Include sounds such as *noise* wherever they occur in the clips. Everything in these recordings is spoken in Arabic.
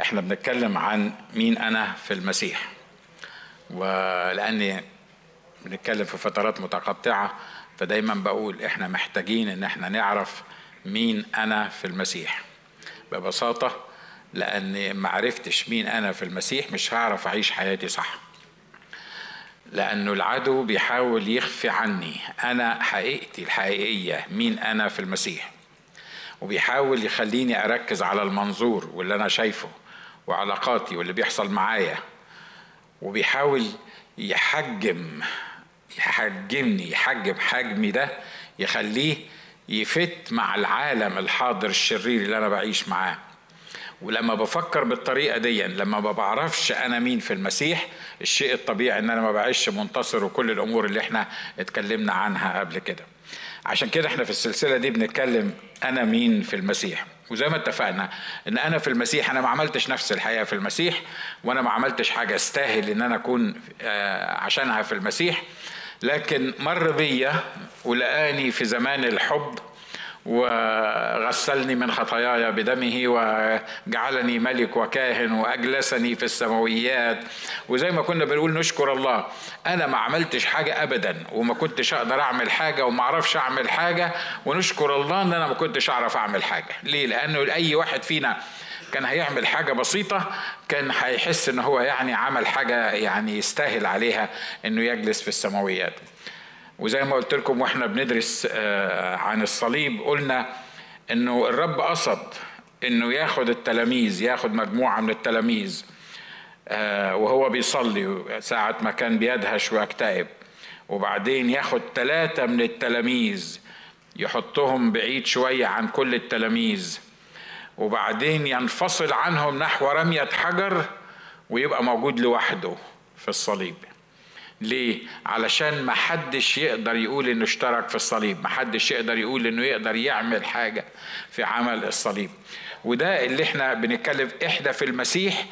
إحنا بنتكلم عن مين أنا في المسيح. ولاني بنتكلم في فترات متقطعة فدايما بقول إحنا محتاجين ان إحنا نعرف مين أنا في المسيح. ببساطة لاني ما عرفتش مين أنا في المسيح مش هعرف اعيش حياتي صح. لأنه العدو بيحاول يخفي عني أنا حقيقتي الحقيقية مين أنا في المسيح. وبيحاول يخليني اركز على المنظور واللي أنا شايفه. وعلاقاتي واللي بيحصل معايا. وبيحاول يحجم يحجمني يحجم حجمي ده يخليه يفت مع العالم الحاضر الشرير اللي أنا بعيش معاه. ولما بفكر بالطريقة دي لما ما بعرفش أنا مين في المسيح الشيء الطبيعي إن أنا ما بعيش منتصر وكل الأمور اللي إحنا اتكلمنا عنها قبل كده. عشان كده إحنا في السلسلة دي بنتكلم أنا مين في المسيح. وزي ما اتفقنا ان أنا في المسيح أنا ما عملتش نفس الحياة في المسيح وأنا ما عملتش حاجة استاهل ان أنا اكون عشانها في المسيح. لكن مر بيا ولقاني في زمان الحب وغسلني من خطاياي بدمه وجعلني ملك وكاهن وأجلسني في السماويات. وزي ما كنا بنقول نشكر الله أنا ما عملتش حاجة ابدا وما كنتش أقدر أعمل حاجة وما أعرفش أعمل حاجة. ونشكر الله إن أنا ما كنتش أعرف أعمل حاجة. ليه؟ لأنه أي واحد فينا كان هيعمل حاجة بسيطة كان هيحس إن هو يعني عمل حاجة يعني يستاهل عليها إنه يجلس في السماويات. وزي ما قلت لكم وإحنا بندرس عن الصليب قلنا إنه الرب قصد إنه ياخد التلاميذ ياخد مجموعة من التلاميذ وهو بيصلي ساعة ما كان بيدهش ويكتئب. وبعدين ياخد ثلاثة من التلاميذ يحطهم بعيد شوية عن كل التلاميذ. وبعدين ينفصل عنهم نحو رمية حجر ويبقى موجود لوحده في الصليب. ليه؟ علشان ما حدش يقدر يقول إنه اشترك في الصليب، ما حدش يقدر يقول إنه يقدر يعمل حاجة في عمل الصليب. وده اللي إحنا بنتكلم إحنا في المسيح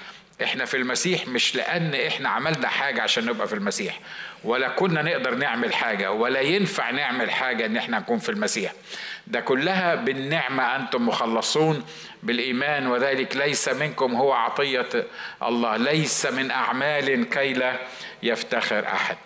إحنا في المسيح مش لأن إحنا عملنا حاجة عشان نبقى في المسيح ولا كنا نقدر نعمل حاجة ولا ينفع نعمل حاجة إن إحنا نكون في المسيح ده كلها بالنعمة أنتم مخلصون بالإيمان وذلك ليس منكم هو عطية الله ليس من أعمال كي لا يفتخر أحد.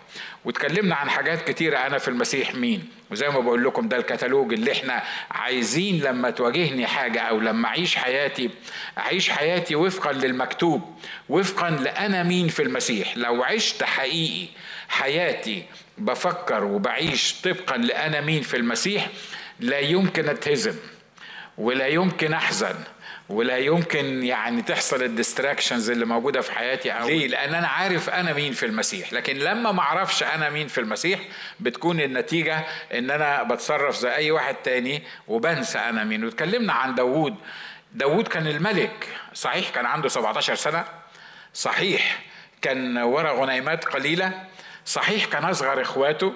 واتكلمنا عن حاجات كتيرة أنا في المسيح مين؟ وزي ما بقول لكم ده الكتالوج اللي إحنا عايزين لما تواجهني حاجة أو لما أعيش حياتي أعيش حياتي وفقا للمكتوب وفقا لأنا مين في المسيح. لو عشت حقيقي حياتي بفكر وبعيش طبقا لأنا مين في المسيح لا يمكن أتهزم ولا يمكن أحزن ولا يمكن يعني تحصل الديستراكشنز اللي موجودة في حياتي أو ليه؟ لأن أنا عارف أنا مين في المسيح. لكن لما ما أعرفش أنا مين في المسيح بتكون النتيجة إن أنا بتصرف زي أي واحد تاني وبنسى أنا مين. واتكلمنا عن داوود. داوود كان الملك. صحيح كان عنده 17 سنة. صحيح كان ورا غنيمات قليلة. صحيح كان أصغر إخواته.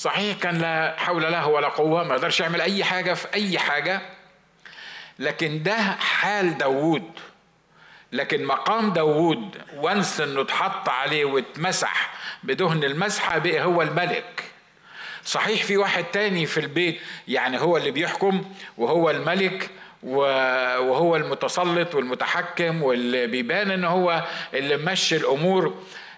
صحيح كان لا حول له ولا قوة ما يقدرش يعمل أي حاجة في أي حاجة. لكن ده حال داوود. لكن مقام داوود وانس إنه اتحط عليه واتمسح بدهن المسحة بقى هو الملك. صحيح في واحد تاني في البيت يعني هو اللي بيحكم وهو الملك وهو المتسلط والمتحكم واللي بيبان إن هو اللي ممشي الأمور.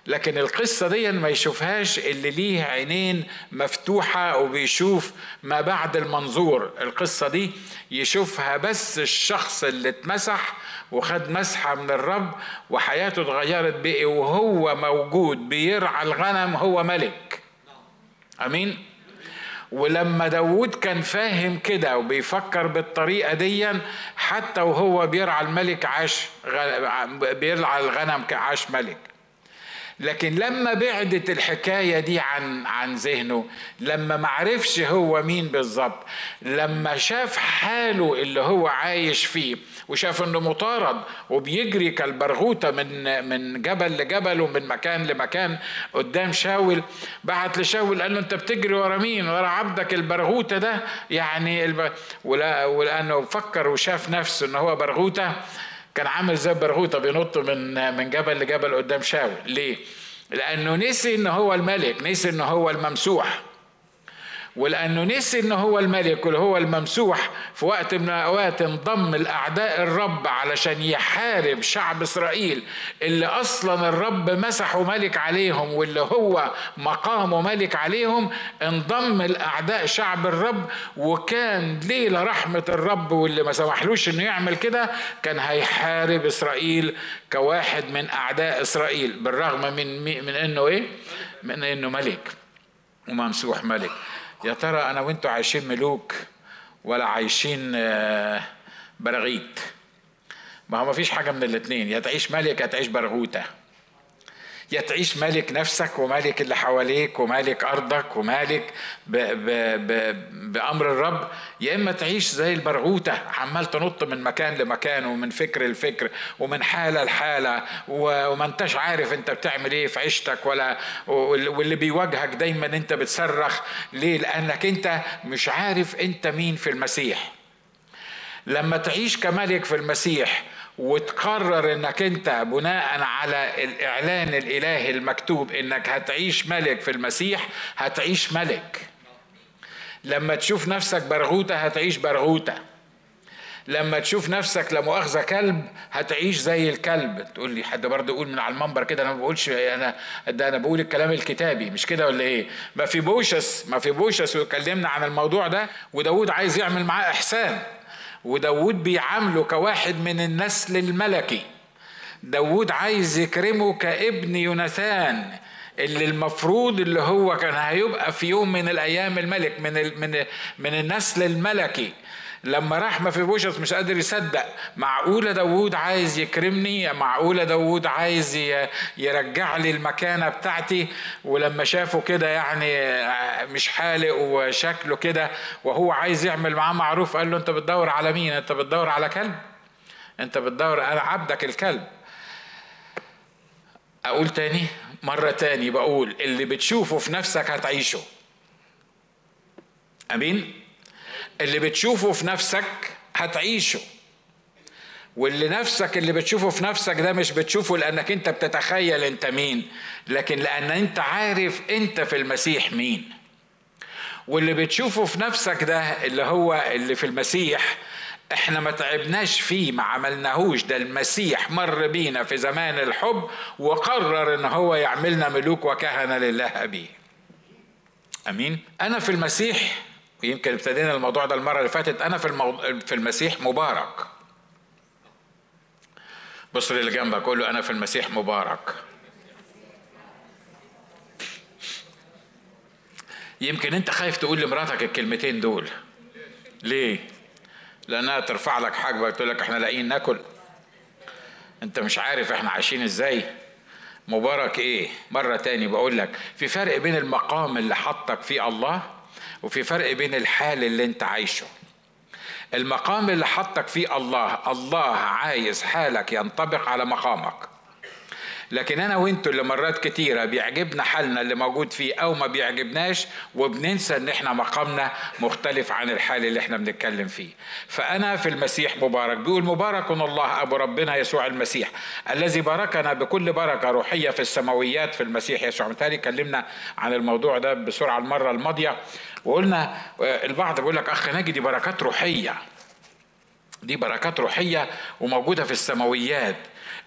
لكن القصة دي ما يشوفهاش اللي ليه عينين مفتوحة وبيشوف ما بعد المنظور. القصة دي يشوفها بس الشخص اللي اتمسح وخد مسحة من الرب وحياته اتغيرت بقي وهو موجود بيرعى الغنم هو ملك. أمين؟ ولما داود كان فاهم كده وبيفكر بالطريقة دي حتى وهو بيرعى الملك عاش بيرعى الغنم كعاش ملك. لكن لما بعدت الحكاية دي عن عن ذهنه لما معرفش هو مين بالظبط لما شاف حاله اللي هو عايش فيه وشاف إنه مطارد وبيجري كالبرغوثة من من جبل لجبل ومن مكان لمكان قدام شاول بعت لشاول قال له أنت بتجري ورا مين؟ ورا عبدك البرغوثة ده؟ يعني الب... ولا ولأنه فكر وشاف نفسه إن هو برغوثة كان عامل زي البرغوثه بينط من من جبل لجبل قدام شاول. ليه؟ لأنه نسي إن هو الملك نسي إن هو الممسوح. ولأنه نسي ان هو الملك واللي هو الممسوح في وقت من الاوقات انضم الأعداء الرب علشان يحارب شعب إسرائيل اللي أصلا الرب مسحه ملك عليهم واللي هو مقامه ملك عليهم انضم الأعداء شعب الرب وكان ليلة رحمة الرب واللي ما سمحلوش إنه يعمل كده كان هيحارب إسرائيل كواحد من أعداء إسرائيل بالرغم من من إنه إيه؟ من إنه ملك وممسوح ملك. يا ترى أنا وأنتوا عايشين ملوك ولا عايشين آه، براغيث ما هو ما فيش حاجة من الاثنين يا تعيش ملك يا تعيش برغوتة. يا تعيش مالك نفسك ومالك اللي حواليك ومالك أرضك ومالك ب ب ب بأمر الرب يا إما تعيش زي البرغوتة عمال تنط من مكان لمكان ومن فكر لفكر ومن حالة لحالة وما أنتش عارف أنت بتعمل إيه في عيشتك ولا واللي بيواجهك دايما أنت بتصرخ ليه؟ لأنك أنت مش عارف أنت مين في المسيح. لما تعيش كملك في المسيح وتقرر إنك أنت بناء على الإعلان الإلهي المكتوب إنك هتعيش ملك في المسيح هتعيش ملك. لما تشوف نفسك برغوتة هتعيش برغوتة. لما تشوف نفسك لا مؤاخذة كلب هتعيش زي الكلب. تقول لي حد برضه يقول من على المنبر كده أنا ما بقولش أنا ده أنا بقول الكلام الكتابي مش كده ولا إيه؟ ما في بوشس ما في بوشس واتكلمنا عن الموضوع ده وداود عايز يعمل معاه إحسان. وداود بيعامله كواحد من النسل الملكي. داود عايز يكرمه كابن يوناثان اللي المفروض اللي هو كان هيبقى في يوم من الأيام الملك من من من النسل الملكي. لما راح ما في بوشس مش قادر يصدق. معقولة داوود عايز يكرمني؟ معقولة داوود عايز يرجع لي المكانة بتاعتي؟ ولما شافه كده يعني مش حالق وشكله كده وهو عايز يعمل معاه معروف قال له انت بتدور على مين؟ انت بتدور على كلب. انت بتدور أنا عبدك الكلب. أقول تاني؟ مرة تاني بقول اللي بتشوفه في نفسك هتعيشه. أمين؟ اللي بتشوفه في نفسك هتعيشه. واللي نفسك اللي بتشوفه في نفسك ده مش بتشوفه لأنك أنت بتتخيل أنت مين لكن لأن أنت عارف أنت في المسيح مين. واللي بتشوفه في نفسك ده اللي هو اللي في المسيح إحنا ما تعبناش فيه ما عملناهوش. ده المسيح مر بينا في زمان الحب وقرر إن هو يعملنا ملوك وكهنة لله أبيه. أمين؟ أنا في المسيح ويمكن ابتدينا الموضوع ده المرة اللي فاتت. أنا في المو... في المسيح مبارك. بص للي جنبك قول له أنا في المسيح مبارك. يمكن أنت خايف تقول لمراتك الكلمتين دول. ليه؟ لأنها ترفع لك حاجبة تقول لك إحنا لاقيين ناكل. أنت مش عارف إحنا عايشين إزاي. مبارك إيه؟ مرة تاني بقول لك في فرق بين المقام اللي حطك فيه الله وفي فرق بين الحال اللي انت عايشه. المقام اللي حطك فيه الله الله عايز حالك ينطبق على مقامك. لكن أنا وإنتوا اللي مرات كتيرة بيعجبنا حالنا اللي موجود فيه أو ما بيعجبناش وبننسى إن إحنا مقامنا مختلف عن الحال اللي إحنا بنتكلم فيه. فأنا في المسيح مبارك بيقول مبارك الله أبو ربنا يسوع المسيح الذي باركنا بكل بركة روحية في السماويات في المسيح يسوع. مثالي اتكلمنا عن الموضوع ده بسرعة المرة الماضية وقلنا البعض بيقول لك أخ ناجي دي بركات روحية. دي بركات روحية وموجودة في السماويات.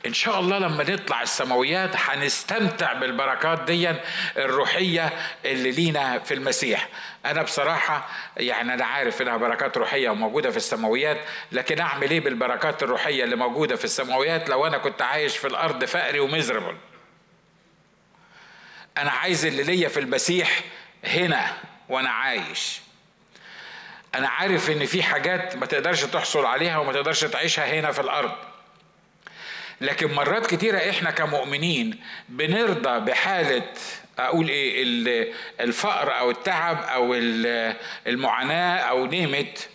إن شاء الله لما نطلع السماويات هنستمتع بالبركات دي الروحية اللي لينا في المسيح. أنا بصراحة يعني أنا عارف إنها بركات روحية وموجودة في السماويات لكن أعمل إيه بالبركات الروحية اللي موجودة في السماويات لو أنا كنت عايش في الأرض فقري ومزربل؟ أنا عايز اللي ليا في المسيح هنا وأنا عايش. أنا عارف إن في حاجات ما تقدرش تحصل عليها وما تقدرش تعيشها هنا في الأرض. لكن مرات كتيرة إحنا كمؤمنين بنرضى بحالة أقول إيه الفقر أو التعب أو المعاناة أو نيمت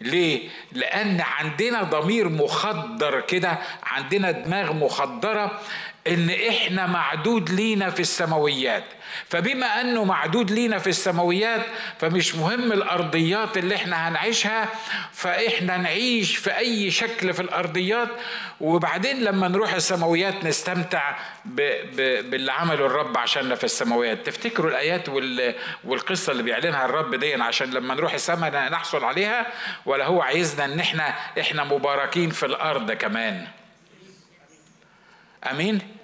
ليه؟ لأن عندنا ضمير مخدر كده عندنا دماغ مخدرة إن إحنا معدود لينا في السماويات فبما أنه معدود لينا في السماويات فمش مهم الأرضيات اللي إحنا هنعيشها فإحنا نعيش في أي شكل في الأرضيات. وبعدين لما نروح السماويات نستمتع ب ب باللي عمله الرب عشاننا في السماويات. تفتكروا الآيات والقصة اللي بيعلنها الرب دي عشان لما نروح السماء نحصل عليها؟ ولا هو عايزنا إن إحنا إحنا مباركين في الأرض كمان. آمين؟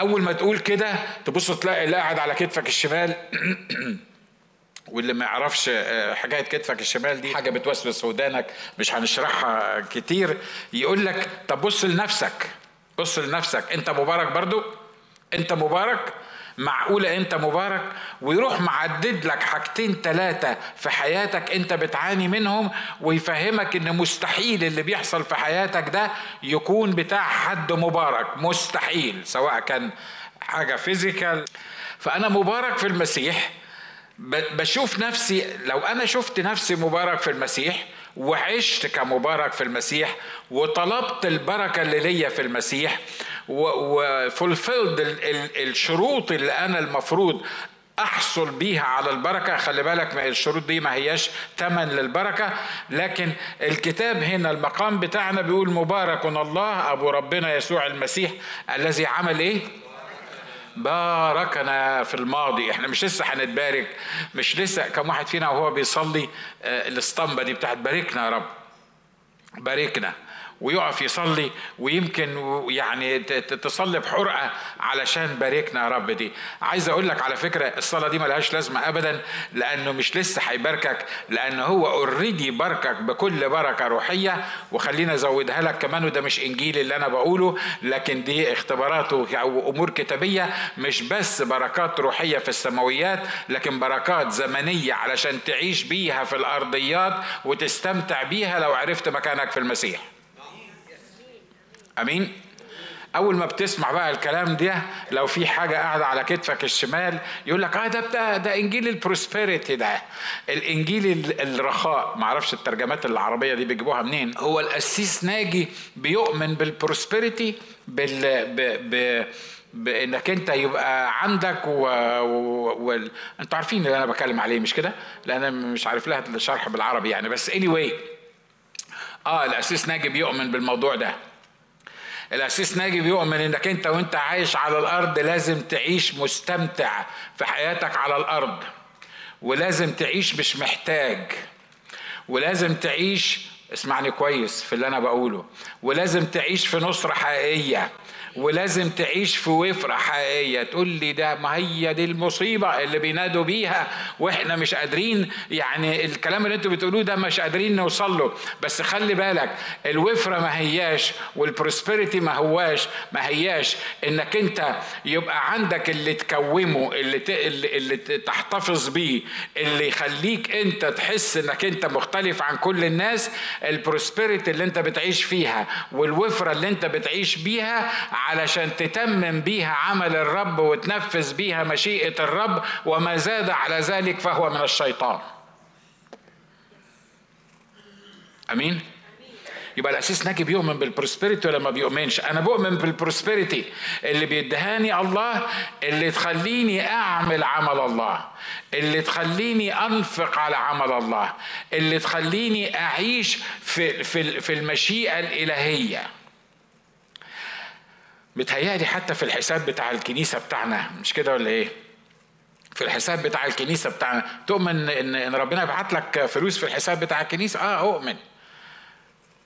أول ما تقول كده تبص تلاقي اللي قاعد على كتفك الشمال. *clears throat* واللي ما يعرفش آه، حكاية كتفك الشمال دي حاجة بتوسوس ودانك مش هنشرحها كتير. يقول لك طب بص لنفسك بص لنفسك. أنت مبارك برضو؟ أنت مبارك؟ معقولة أنت مبارك؟ ويروح معدد لك حاجتين ثلاثة في حياتك أنت بتعاني منهم ويفهمك أن مستحيل اللي بيحصل في حياتك ده يكون بتاع حد مبارك. مستحيل سواء كان حاجة physical. فأنا مبارك في المسيح. بشوف نفسي لو أنا شفت نفسي مبارك في المسيح وعشت كمبارك في المسيح وطلبت البركة اللي ليا في المسيح و fulfilled الشروط اللي أنا المفروض أحصل بيها على البركة. خلي بالك الشروط دي ما هياش تمن للبركة لكن الكتاب هنا المقام بتاعنا بيقول مبارك الله أبو ربنا يسوع المسيح الذي عمل إيه؟ باركنا في الماضي. إحنا مش لسه هنتبارك مش لسه. كم واحد فينا وهو بيصلي آه، الاسطمبة دي بتاعت باركنا يا رب. باركنا. ويقف يصلي ويمكن يعني تصلي بحرقة علشان باركنا يا رب دي. عايز أقول لك على فكرة الصلاة دي ملهاش لازمة ابدا لأنه مش لسه هيباركك لأن هو اوريدي باركك بكل بركة روحية. وخلينا أزودها لك كمان وده مش إنجيل اللي أنا بقوله لكن دي اختبارات أو أمور كتابية مش بس بركات روحية في السماويات لكن بركات زمنية علشان تعيش بيها في الأرضيات وتستمتع بيها لو عرفت مكانك في المسيح. أمين أول ما بتسمع بقى الكلام ده لو في حاجة قاعدة على كتفك الشمال يقول لك آه ده بتاع ده إنجيل ال prosperity ده الإنجيل الرخاء ما أعرفش الترجمات العربية دي بيجيبوها منين هو القسيس ناجي بيؤمن بال prosperity بال ب... ب... بانك أنت يبقى عندك و... و... و... أنتوا عارفين اللي أنا بتكلم عليه مش كده؟ لأن مش عارف لها الشرح بالعربي يعني بس اني anyway. آه الاسيس ناجي بيؤمن بالموضوع ده الأسيس ناجي بيؤمن إنك أنت وأنت عايش على الأرض لازم تعيش مستمتع في حياتك على الأرض. ولازم تعيش مش محتاج. ولازم تعيش اسمعني كويس في اللي أنا بقوله ولازم تعيش في نصرة حقيقية. ولازم تعيش في وفرة حقيقية. تقول لي ده ما هي دي المصيبة اللي بينادوا بيها وإحنا مش قادرين. يعني الكلام اللي أنتوا بتقولوه ده مش قادرين نوصل له. بس خلي بالك الوفرة ما هياش وال prosperity ما هواش. ما هياش انك انت يبقى عندك اللي تكومه اللي. اللي تحتفظ بيه. اللي يخليك انت تحس انك انت مختلف عن كل الناس ال prosperity اللي انت بتعيش فيها والوفرة اللي انت بتعيش بيها علشان تتمم بيها عمل الرب وتنفذ بيها مشيئة الرب وما زاد على ذلك فهو من الشيطان. آمين؟ يبقى القسيس ناجي بيؤمن بال prosperity ولا ما بيؤمنش؟ أنا بؤمن بال prosperity اللي بيديهاني الله اللي تخليني أعمل عمل الله. اللي تخليني أنفق على عمل الله. اللي تخليني أعيش في في في المشيئة الإلهية. متهيألي حتى في الحساب بتاع الكنيسة بتاعنا مش كده ولا إيه؟ في الحساب بتاع الكنيسة بتاعنا تؤمن ان إن ربنا يبعت لك فلوس في الحساب بتاع الكنيسة؟ آه أؤمن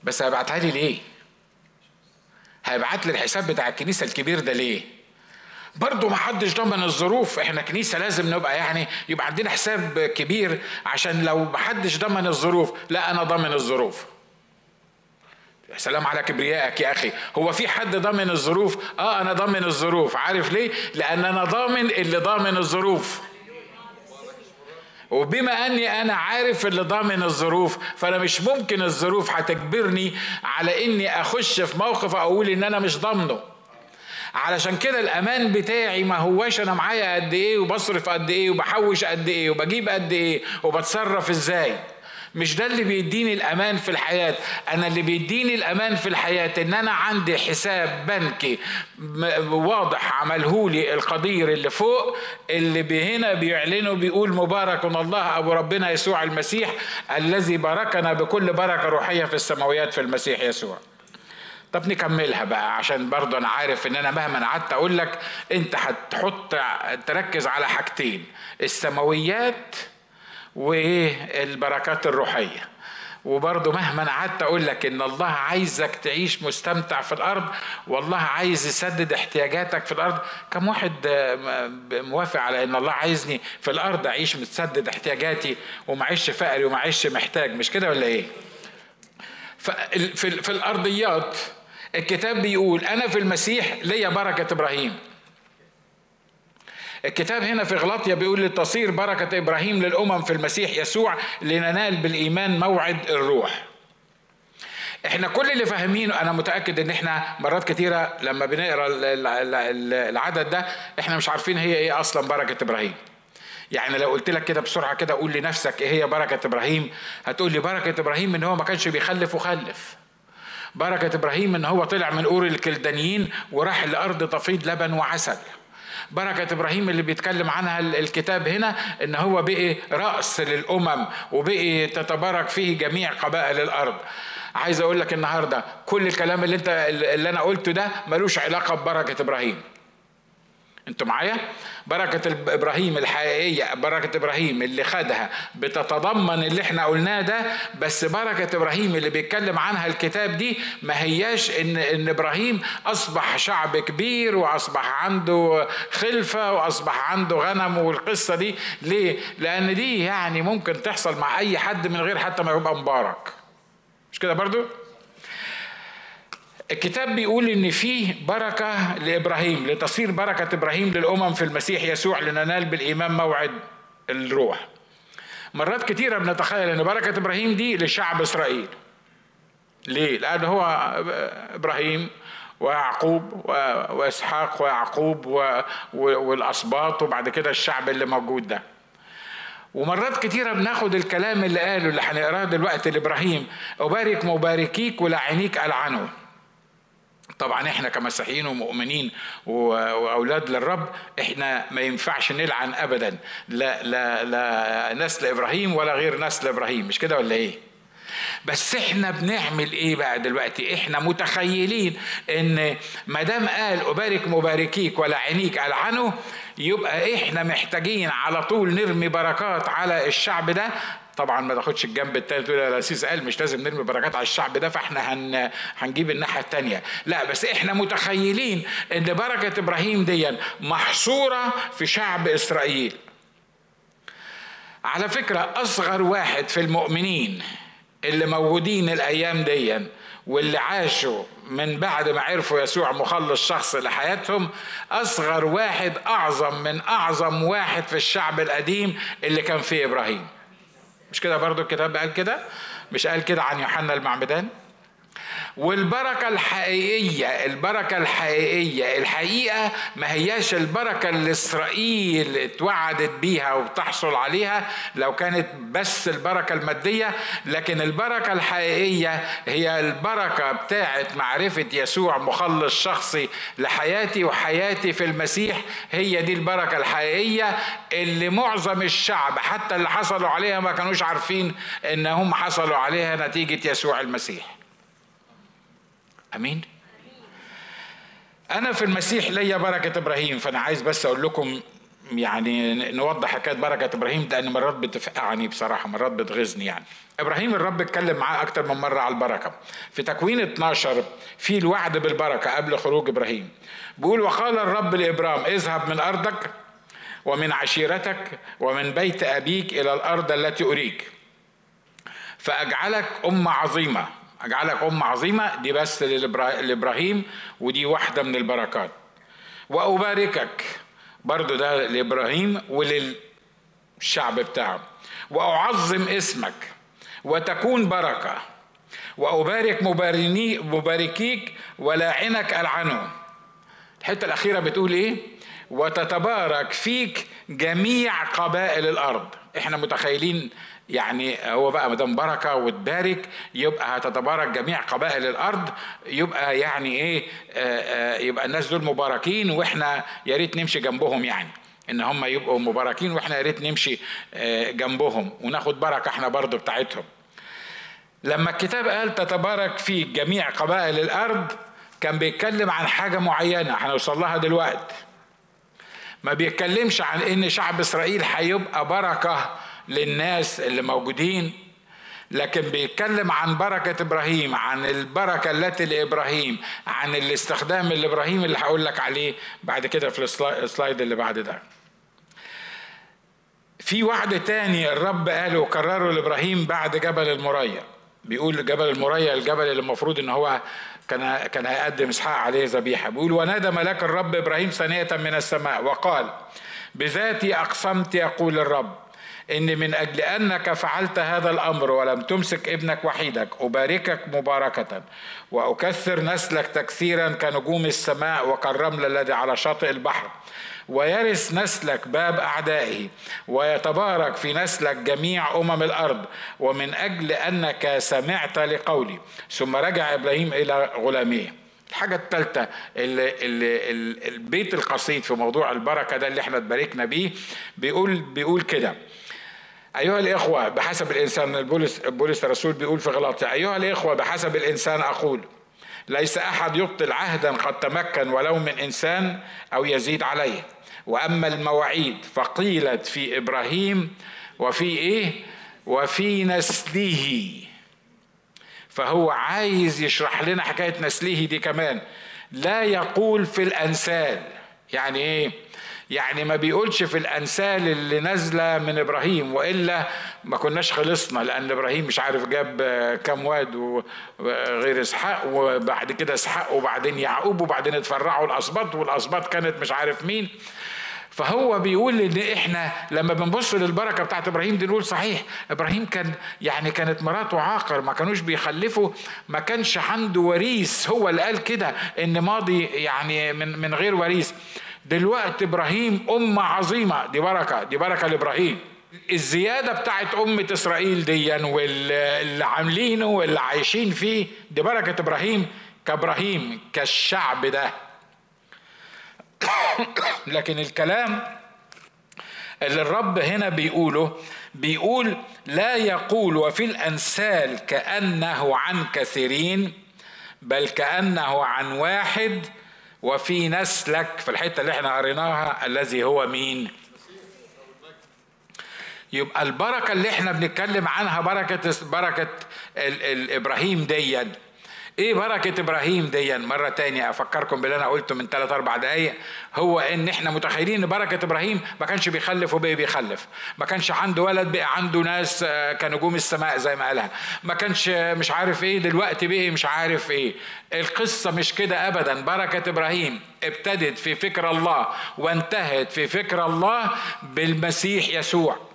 بس هيبعتها لي ليه؟ هيبعت لي الحساب بتاع الكنيسة الكبير ده ليه؟ برضه ما حدش ضمن الظروف إحنا كنيسة لازم نبقى يعني يبقى عندنا حساب كبير عشان لو ما حدش ضمن الظروف لا أنا ضامن الظروف سلام على كبريائك يا أخي. هو في حد ضامن الظروف؟ آه أنا ضامن الظروف. عارف ليه؟ لأن أنا ضامن اللي ضامن الظروف. وبما أني أنا عارف اللي ضامن الظروف فأنا مش ممكن الظروف هتجبرني على إني أخش في موقف أقول إن أنا مش ضامنه. علشان كده الأمان بتاعي ما هواش أنا معايا قد إيه وبصرف قد إيه وبحوش قد إيه وبجيب قد إيه وبتصرف إزاي؟ مش ده اللي بيديني الأمان في الحياة. أنا اللي بيديني الأمان في الحياة إن أنا عندي حساب بنكي. واضح عملهولي القدير اللي فوق اللي هنا بيعلنوا بيقول مبارك الله أبو ربنا يسوع المسيح الذي باركنا بكل بركة روحية في السماويات في المسيح يسوع. طب نكملها بقى عشان برضه أنا عارف إن أنا مهما قعدت أقول لك أنت هتحط تركز على حاجتين السماويات وإيه البركات الروحية. وبرضه مهما قعدت أقول لك إن الله عايزك تعيش مستمتع في الأرض والله عايز يسدد احتياجاتك في الأرض. كم واحد موافق على إن الله عايزني في الأرض أعيش متسدد احتياجاتي ومعيش فقري ومعيش محتاج مش كده ولا إيه؟ في الأرضيات الكتاب بيقول أنا في المسيح ليا بركة إبراهيم. الكتاب هنا في غلطية بيقول لتصير بركة إبراهيم للأمم في المسيح يسوع لننال بالإيمان موعد الروح. إحنا كل اللي فاهمينه أنا متأكد إن إحنا مرات كتيرة لما بنقرأ العدد ده إحنا مش عارفين هي إيه أصلا بركة إبراهيم. يعني لو قلت لك كده بسرعة كده قول لنفسك إيه هي بركة إبراهيم؟ هتقول لي بركة إبراهيم إن هو ما كانش بيخلف وخلف. بركة إبراهيم إن هو طلع من أور الكلدانيين وراح لأرض تفيض لبن وعسل. بركة إبراهيم اللي بيتكلم عنها الكتاب هنا إن هو بقي رأس للأمم وبقي تتبارك فيه جميع قبائل الأرض. عايز أقول لك النهاردة كل الكلام اللي أنت اللي أنا قلته ده ملوش علاقة ببركة إبراهيم. أنتوا معايا بركة إبراهيم الحقيقية بركة إبراهيم اللي خدها بتتضمن اللي إحنا قلناه ده بس بركة إبراهيم اللي بيتكلم عنها الكتاب دي ما هياش إن إن إبراهيم أصبح شعب كبير وأصبح عنده خلفة وأصبح عنده غنم والقصة دي ليه؟ لأن دي يعني ممكن تحصل مع أي حد من غير حتى ما يبقى مبارك مش كده برضو؟ الكتاب بيقول إن فيه بركة لإبراهيم لتصير بركة إبراهيم للأمم في المسيح يسوع لننال بالإيمان موعد الروح. مرات كتيرة بنتخيل إن بركة إبراهيم دي لشعب إسرائيل. ليه؟ لأن هو إبراهيم ويعقوب وإسحاق ويعقوب والاسباط وبعد كده الشعب اللي موجود ده. ومرات كتيرة بناخد الكلام اللي قاله اللي هنقراه دلوقتي لإبراهيم أبارك مباركيك ولعنيك ألعنه. طبعا إحنا كمسيحيين ومؤمنين وأولاد للرب إحنا ما ينفعش نلعن ابدا. لا لا لا نسل إبراهيم ولا غير نسل إبراهيم مش كده ولا إيه؟ بس إحنا بنعمل إيه بقى دلوقتي؟ إحنا متخيلين إن ما دام قال أبارك مباركيك ولعنيك ألعنه يبقى إحنا محتاجين على طول نرمي بركات على الشعب ده طبعا ما تاخدش الجنب التاني تقول يا سيس قال مش لازم نرمي بركات على الشعب ده فإحنا هن هنجيب الناحية التانية. لا بس إحنا متخيلين إن بركة إبراهيم دي محصورة في شعب إسرائيل. على فكرة أصغر واحد في المؤمنين اللي موجودين الأيام دي واللي عاشوا من بعد ما عرفوا يسوع مخلص شخص لحياتهم أصغر واحد أعظم من أعظم واحد في الشعب القديم اللي كان فيه إبراهيم. مش كده برضو الكتاب قال كده؟ مش قال كده عن يوحنا المعمدان؟ والبركة الحقيقية البركة الحقيقية. الحقيقة ما هياش البركة اللي إسرائيل اتوعدت بيها وبتحصل عليها لو كانت بس البركة المادية لكن البركة الحقيقية هي البركة بتاعة معرفة يسوع مخلص شخصي لحياتي وحياتي في المسيح. هي دي البركة الحقيقية اللي معظم الشعب حتى اللي حصلوا عليها ما كانوش عارفين إنهم حصلوا عليها نتيجة يسوع المسيح. أمين؟ أنا في المسيح ليا بركة إبراهيم فأنا عايز بس أقول لكم يعني نوضح حكاية بركة إبراهيم لأن مرات بتفقعني بصراحة مرات بتغيظني يعني. إبراهيم الرب اتكلم معاه أكتر من مرة على البركة. في تكوين 12 في الوعد بالبركة قبل خروج إبراهيم. بيقول وقال الرب لإبرام اذهب من أرضك ومن عشيرتك ومن بيت أبيك إلى الأرض التي أريك فأجعلك أمة عظيمة. أجعلك أم عظيمة دي بس لإبراهيم ودي واحدة من البركات. وأباركك برضو ده لإبراهيم وللشعب بتاعه. وأعظم اسمك وتكون بركة. وأبارك مباركيك ولاعنك ألعنه الحتة الأخيرة بتقول إيه؟ وتتبارك فيك جميع قبائل الأرض. إحنا متخيلين يعني هو بقى ما دام بركة وتبارك يبقى هتتبارك جميع قبائل الأرض يبقى يعني إيه آه، آه، يبقى الناس دول مباركين وإحنا يا ريت نمشي جنبهم يعني إن هم يبقوا مباركين وإحنا يا ريت نمشي آه، جنبهم وناخد بركة إحنا برضو بتاعتهم. لما الكتاب قال تتبارك في جميع قبائل الأرض كان بيتكلم عن حاجة معينة هنوصل لها دلوقتي. ما بيتكلمش عن إن شعب إسرائيل هيبقى بركة للناس اللي موجودين لكن بيتكلم عن بركة إبراهيم عن البركة التي لإبراهيم عن الاستخدام الإبراهيم اللي هقول لك عليه بعد كده في السلايد اللي بعد ده. في وعد تاني الرب قاله وكرره لإبراهيم بعد جبل المريا بيقول جبل المريا الجبل اللي المفروض إن هو كان كان هيقدم إسحاق عليه ذبيحة. بيقول ونادى ملاك الرب إبراهيم ثانية من السماء وقال بذاتي أقسمت يقول الرب. إن من أجل أنك فعلت هذا الأمر ولم تمسك ابنك وحيدك أباركك مباركة وأكثر نسلك تكثيرا كنجوم السماء وكالرمل الذي على شاطئ البحر. ويرث نسلك باب أعدائه ويتبارك في نسلك جميع أمم الأرض. ومن أجل أنك سمعت لقولي. ثم رجع إبراهيم إلى غلاميه. الحاجة الثالثة البيت القصيد في موضوع البركة ده اللي إحنا اتباركنا بيه بيقول بيقول كده. أيها الإخوة بحسب الإنسان بولس بولس الرسول بيقول في غلاطيا أيها الإخوة بحسب الإنسان أقول ليس أحد يبطل عهدا قد تمكن ولو من إنسان أو يزيد عليه. وأما المواعيد فقيلت في إبراهيم وفي إيه؟ وفي نسله. فهو عايز يشرح لنا حكاية نسله دي كمان. لا يقول في الأنسال يعني إيه؟ يعني ما بيقولش في الأنسال اللي نازلة من إبراهيم وإلا ما كناش خلصنا لأن إبراهيم مش عارف جاب كام واد غير إسحاق وبعد كده إسحاق وبعدين يعقوب وبعدين اتفرعوا الأسباط والأسباط كانت مش عارف مين. فهو بيقول إن إحنا لما بنبص للبركة بتاعت إبراهيم دي نقول صحيح إبراهيم كان يعني كانت مراته عاقر ما كانوش بيخلفوا ما كانش عنده وريث. هو اللي قال كده إن ماضي يعني من من غير وريث. دلوقتي إبراهيم أمة عظيمة. دي بركة دي بركة لإبراهيم. الزيادة بتاعت أمة إسرائيل دي واللي عاملينه واللي عايشين فيه دي بركة إبراهيم كإبراهيم كالشعب ده. *coughs* لكن الكلام اللي الرب هنا بيقوله بيقول لا يقول وفي الانسال كأنه عن كثيرين بل كأنه عن واحد وفي نسلك في الحتة اللي إحنا قريناها الذي هو مين؟ يبقى البركة اللي إحنا بنتكلم عنها بركة بركة الابراهيم ديًا. إيه بركة إبراهيم دي مرة تانية أفكركم باللي أنا قلته من ثلاث أربع دقايق. هو إن إحنا متخيلين إن بركة إبراهيم ما كانش بيخلف وبقي بيخلف. ما كانش عنده ولد بقى عنده ناس آه، كنجوم السماء زي ما قالها. ما كانش مش عارف إيه دلوقتي بقي مش عارف إيه. القصة مش كده ابدا. بركة إبراهيم ابتدت في فكر الله وانتهت في فكر الله بالمسيح يسوع.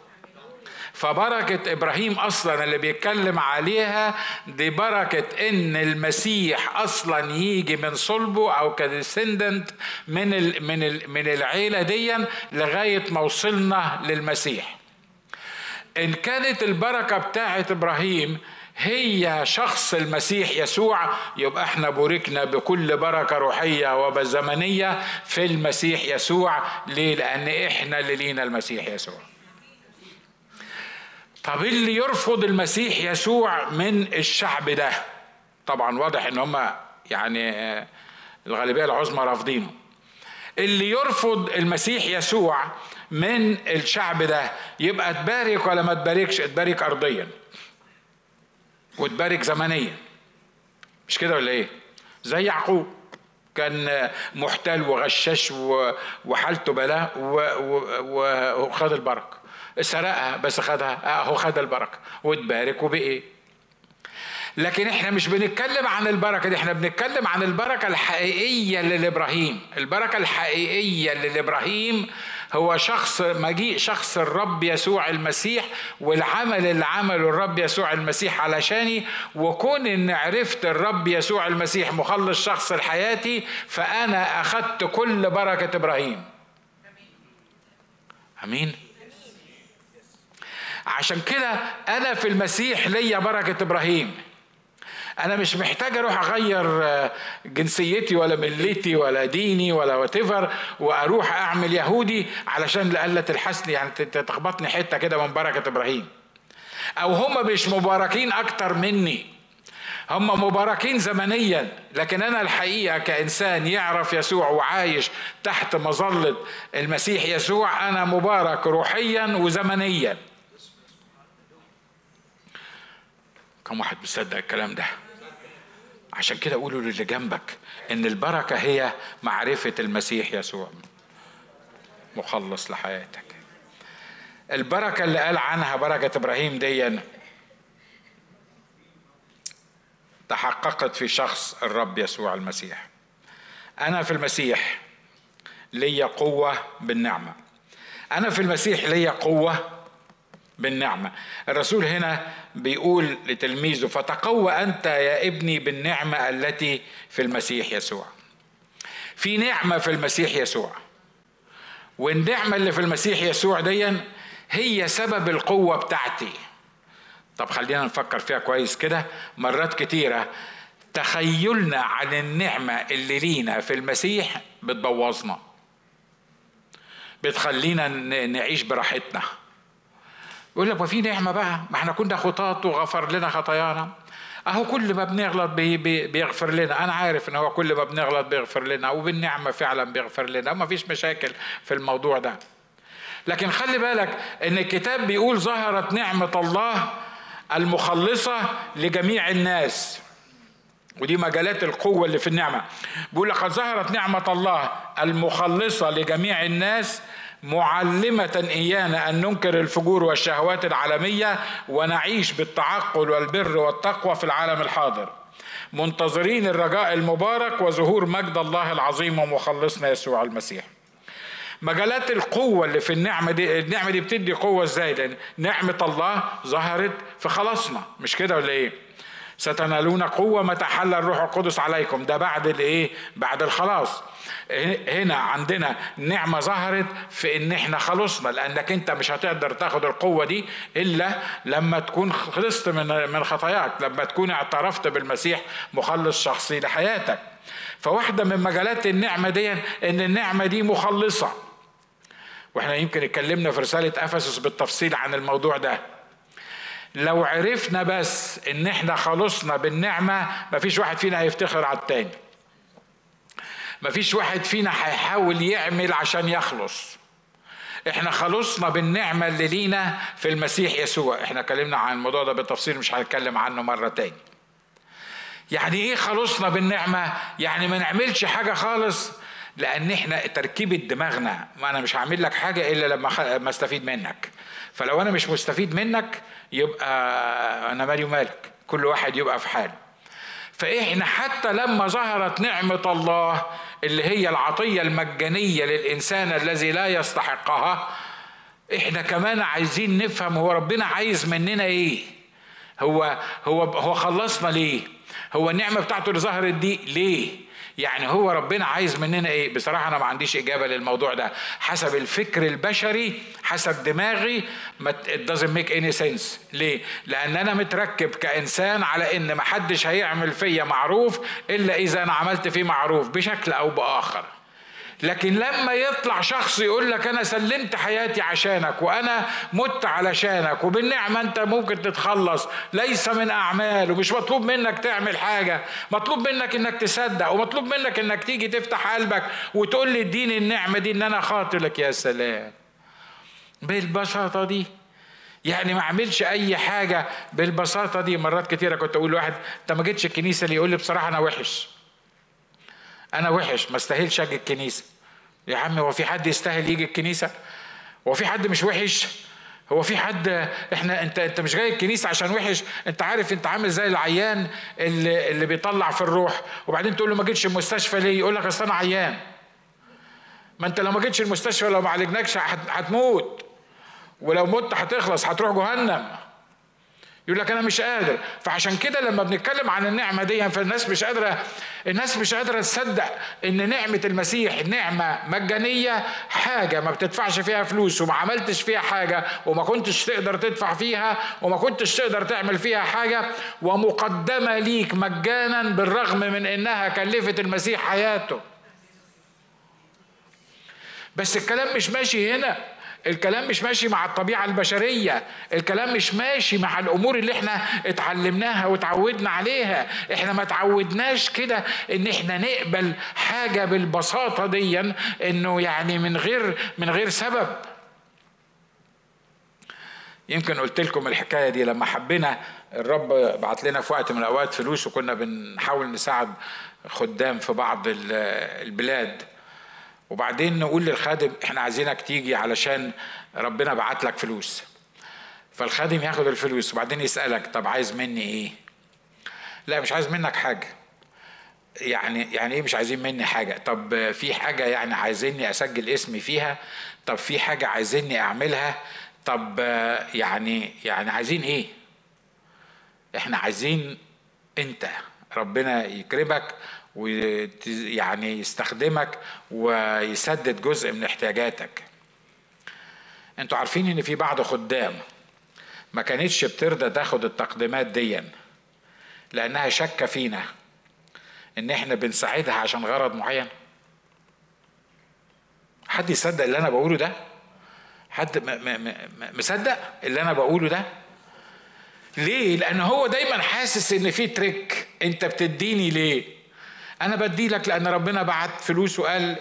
فبركة إبراهيم أصلا اللي بيتكلم عليها دي بركة إن المسيح أصلا يجي من صلبه أو كديسندنت من ال من ال من العيلة دي لغاية ما وصلنا للمسيح. إن كانت البركة بتاعة إبراهيم هي شخص المسيح يسوع يبقى إحنا بوركنا بكل بركة روحية وبزمنية في المسيح يسوع ليه؟ لأن إحنا اللي لينا المسيح يسوع. طب اللي يرفض المسيح يسوع من الشعب ده؟ طبعا واضح إن هم يعني آه، الغالبية العظمى رافضينه. اللي يرفض المسيح يسوع من الشعب ده يبقى تبارك ولا ما تباركش تبارك ارضيا. وتبارك زمنيا. مش كده ولا إيه؟ زي يعقوب. كان محتال وغشاش وحالته بلاء وخد البركة. سرقها بس خدها. اهو خد البركة. واتبارك وبقي لكن إحنا مش بنتكلم عن البركة دي إحنا بنتكلم عن البركة الحقيقية لابراهيم البركة الحقيقية لابراهيم هو شخص مجيء شخص الرب يسوع المسيح والعمل اللي عمله الرب يسوع المسيح علشاني. وكون إن عرفت الرب يسوع المسيح مخلص شخص لحياتي فأنا اخذت كل بركة إبراهيم. آمين. عشان كده أنا في المسيح ليا بركة إبراهيم. أنا مش محتاج أروح أغير آه، جنسيتي ولا ملتي ولا ديني ولا واتيفر وأروح أعمل يهودي علشان لألا تلحسني يعني تخبطني حتة كده من بركة إبراهيم. أو هم مش مباركين أكتر مني. هم مباركين زمنيا لكن أنا الحقيقة كإنسان يعرف يسوع وعايش تحت مظلة المسيح يسوع أنا مبارك روحيا وزمنيا. كم واحد بيصدق الكلام ده. عشان كده قولوا للي جنبك إن البركة هي معرفة المسيح يسوع. مخلص لحياتك. البركة اللي قال عنها بركة إبراهيم دي تحققت في شخص الرب يسوع المسيح. أنا في المسيح ليا قوة بالنعمة. أنا في المسيح ليا قوة بالنعمة. الرسول هنا بيقول لتلميذه فتقوى أنت يا ابني بالنعمة التي في المسيح يسوع. في نعمة في المسيح يسوع. والنعمة اللي في المسيح يسوع دي هي سبب القوة بتاعتي. طب خلينا نفكر فيها كويس كده. مرات كتيرة تخيلنا عن النعمة اللي لينا في المسيح بتبوظنا. بتخلينا نعيش براحتنا. يقول لك ما في نعمة بقى؟ ما إحنا كنا خطاط وغفر لنا خطايانا. أهو كل ما بنغلط بي بي بيغفر لنا. أنا عارف إن هو كل ما بنغلط بيغفر لنا وبالنعمة فعلا بيغفر لنا وما فيش مشاكل في الموضوع ده. لكن خلي بالك إن الكتاب بيقول ظهرت نعمة الله المخلصة لجميع الناس. ودي مجالات القوة اللي في النعمة. بيقول لقد ظهرت نعمة الله المخلصة لجميع الناس معلمة إيانا أن ننكر الفجور والشهوات العالمية ونعيش بالتعقل والبر والتقوى في العالم الحاضر. منتظرين الرجاء المبارك وظهور مجد الله العظيم ومخلصنا يسوع المسيح. مجالات القوة اللي في النعمة دي النعمة دي بتدي قوة إزاي؟ لأن نعمة الله ظهرت في خلاصنا مش كده ولا إيه؟ ستنالون قوة متى حل الروح القدس عليكم. ده بعد الإيه؟ بعد الخلاص. هنا عندنا نعمة ظهرت في إن إحنا خلصنا لأنك أنت مش هتقدر تاخد القوة دي إلا لما تكون خلصت من من خطاياك لما تكون اعترفت بالمسيح مخلص شخصي لحياتك. فواحدة من مجالات النعمة دي إن النعمة دي مخلصة. وإحنا يمكن اتكلمنا في رسالة أفسس بالتفصيل عن الموضوع ده. لو عرفنا بس إن إحنا خلصنا بالنعمة مفيش واحد فينا هيفتخر على التاني. مفيش واحد فينا هيحاول يعمل عشان يخلص. إحنا خلصنا بالنعمة اللي لينا في المسيح يسوع. إحنا اتكلمنا عن الموضوع ده بالتفصيل مش هنتكلم عنه مرة تاني. يعني إيه خلصنا بالنعمة؟ يعني ما نعملش حاجة خالص لأن إحنا تركيبة دماغنا. ما أنا مش هعمل لك حاجة إلا لما ما أستفيد منك. فلو أنا مش مستفيد منك يبقى أنا مالي ومالك. كل واحد يبقى في حاله. فإحنا حتى لما ظهرت نعمة الله اللي هي العطية المجانية للإنسان الذي لا يستحقها إحنا كمان عايزين نفهم هو ربنا عايز مننا إيه؟ هو هو هو خلصنا ليه؟ هو النعمة بتاعته اللي ظهرت دي ليه؟ يعني هو ربنا عايز مننا إيه؟ بصراحة أنا ما عنديش إجابة للموضوع ده. حسب الفكر البشري حسب دماغي ما doesn't make any sense. ليه؟ لأن أنا متركب كإنسان على إن ما حدش هيعمل فيا معروف إلا إذا أنا عملت فيه معروف بشكل أو بآخر. لكن لما يطلع شخص يقول لك أنا سلمت حياتي عشانك وأنا مت علشانك وبالنعمة أنت ممكن تتخلص ليس من أعمال ومش مطلوب منك تعمل حاجة مطلوب منك إنك تصدق ومطلوب منك إنك تيجي تفتح قلبك وتقول لي اديني النعمة دي إن أنا خاطرك يا سلام. بالبساطة دي يعني ما أعملش أي حاجة بالبساطة دي. مرات كتيرة كنت أقول لواحد أنت ما جيتش الكنيسة اللي يقول لي بصراحة أنا وحش. أنا وحش ما استاهلش أجي الكنيسة. يا عم هو في حد يستاهل يجي الكنيسة؟ هو في حد مش وحش؟ هو في حد إحنا أنت أنت مش جاي الكنيسة عشان وحش؟ أنت عارف أنت عامل زي العيان اللي اللي بيطلع في الروح وبعدين تقول له ما جيتش المستشفى ليه؟ يقول لك أصل أنا عيان. ما أنت لو ما جيتش المستشفى لو ما عالجناكش هتموت. ولو مت هتخلص هتروح جهنم. يقول لك أنا مش قادر. فعشان كده لما بنتكلم عن النعمة دي فالناس مش قادرة الناس مش قادرة تصدق إن نعمة المسيح نعمة مجانية حاجة ما بتدفعش فيها فلوس وما عملتش فيها حاجة وما كنتش تقدر تدفع فيها وما كنتش تقدر تعمل فيها حاجة. ومقدمة ليك مجانا بالرغم من إنها كلفت المسيح حياته. بس الكلام مش ماشي هنا. الكلام مش ماشي مع الطبيعة البشرية الكلام مش ماشي مع الأمور اللي إحنا اتعلمناها وتعودنا عليها. إحنا ما تعودناش كده إن إحنا نقبل حاجة بالبساطة دي إنه يعني من غير من غير سبب. يمكن قلت لكم الحكاية دي لما حبينا الرب بعت لنا في وقت من الأوقات فلوس وكنا بنحاول نساعد خدام في بعض البلاد. وبعدين نقول للخادم إحنا عايزينك تيجي علشان ربنا بعت لك فلوس. فالخادم ياخد الفلوس وبعدين يسألك طب عايز مني إيه؟ لا مش عايز منك حاجة. يعني يعني إيه مش عايزين مني حاجة؟ طب في حاجة يعني عايزيني أسجل اسمي فيها؟ طب في حاجة عايزيني أعملها؟ طب يعني يعني عايزين إيه؟ إحنا عايزين أنت ربنا يكرمك ويعني يستخدمك ويسدد جزء من احتياجاتك. أنتوا عارفين ان في بعض خدام ما كانتش بترضى تاخد التقديمات دي لأنها شاكة فينا إن إحنا بنساعدها عشان غرض معين. حد يصدق اللي أنا بقوله ده؟ حد مصدق اللي أنا بقوله ده؟ ليه؟ لأن هو دايما حاسس إن في تريك. أنت بتديني ليه؟ أنا بدي لك لأن ربنا بعت فلوس وقال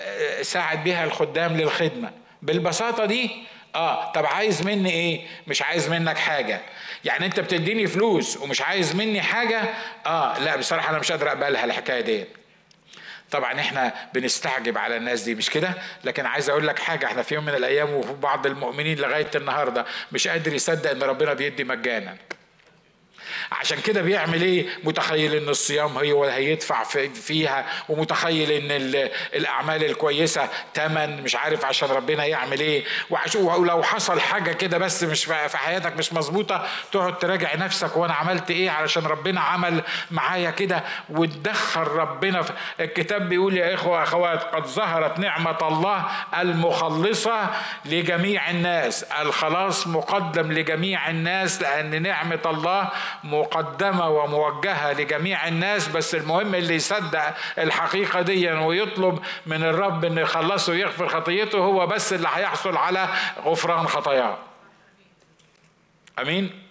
آه، ساعد بها الخدام للخدمة. بالبساطة دي آه طب عايز مني إيه؟ مش عايز منك حاجة. يعني أنت بتديني فلوس ومش عايز مني حاجة؟ آه لا بصراحة أنا مش قادر أقبلها الحكاية دي. طبعا إحنا بنستعجب على الناس دي مش كده؟ لكن عايز أقول لك حاجة إحنا في يوم من الأيام وفي بعض المؤمنين لغاية النهارده مش قادر يصدق إن ربنا بيدي مجانا. عشان كده بيعمل إيه؟ متخيل ان الصيام هو هيدفع فيها ومتخيل ان الأعمال الكويسة تمن مش عارف عشان ربنا يعمل إيه. ولو حصل حاجة كده بس مش في حياتك مش مظبوطة تقعد تراجع نفسك وأنا عملت إيه علشان ربنا عمل معايا كده؟ وتدخل ربنا في الكتاب بيقول يا إخوة أخوات قد ظهرت نعمة الله المخلصة لجميع الناس. الخلاص مقدم لجميع الناس لأن نعمة الله مقدمة وموجهة لجميع الناس بس المهم اللي يصدق الحقيقة دي ويطلب من الرب انه يخلصه ويغفر خطيته هو بس اللي هيحصل على غفران خطاياه. آمين؟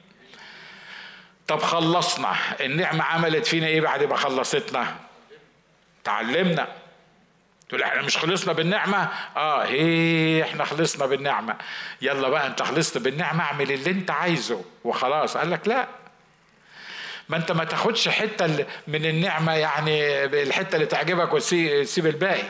طب خلصنا. النعمة عملت فينا إيه بعد ما خلصتنا؟ تعلمنا. تقول إحنا مش خلصنا بالنعمة؟ آه هي إحنا خلصنا بالنعمة. يلا بقى أنت خلصت بالنعمة اعمل اللي أنت عايزه وخلاص. قال لك لا. ما انت ما تاخدش حتة من النعمة يعني الحتة اللي تعجبك وتسيب الباقي.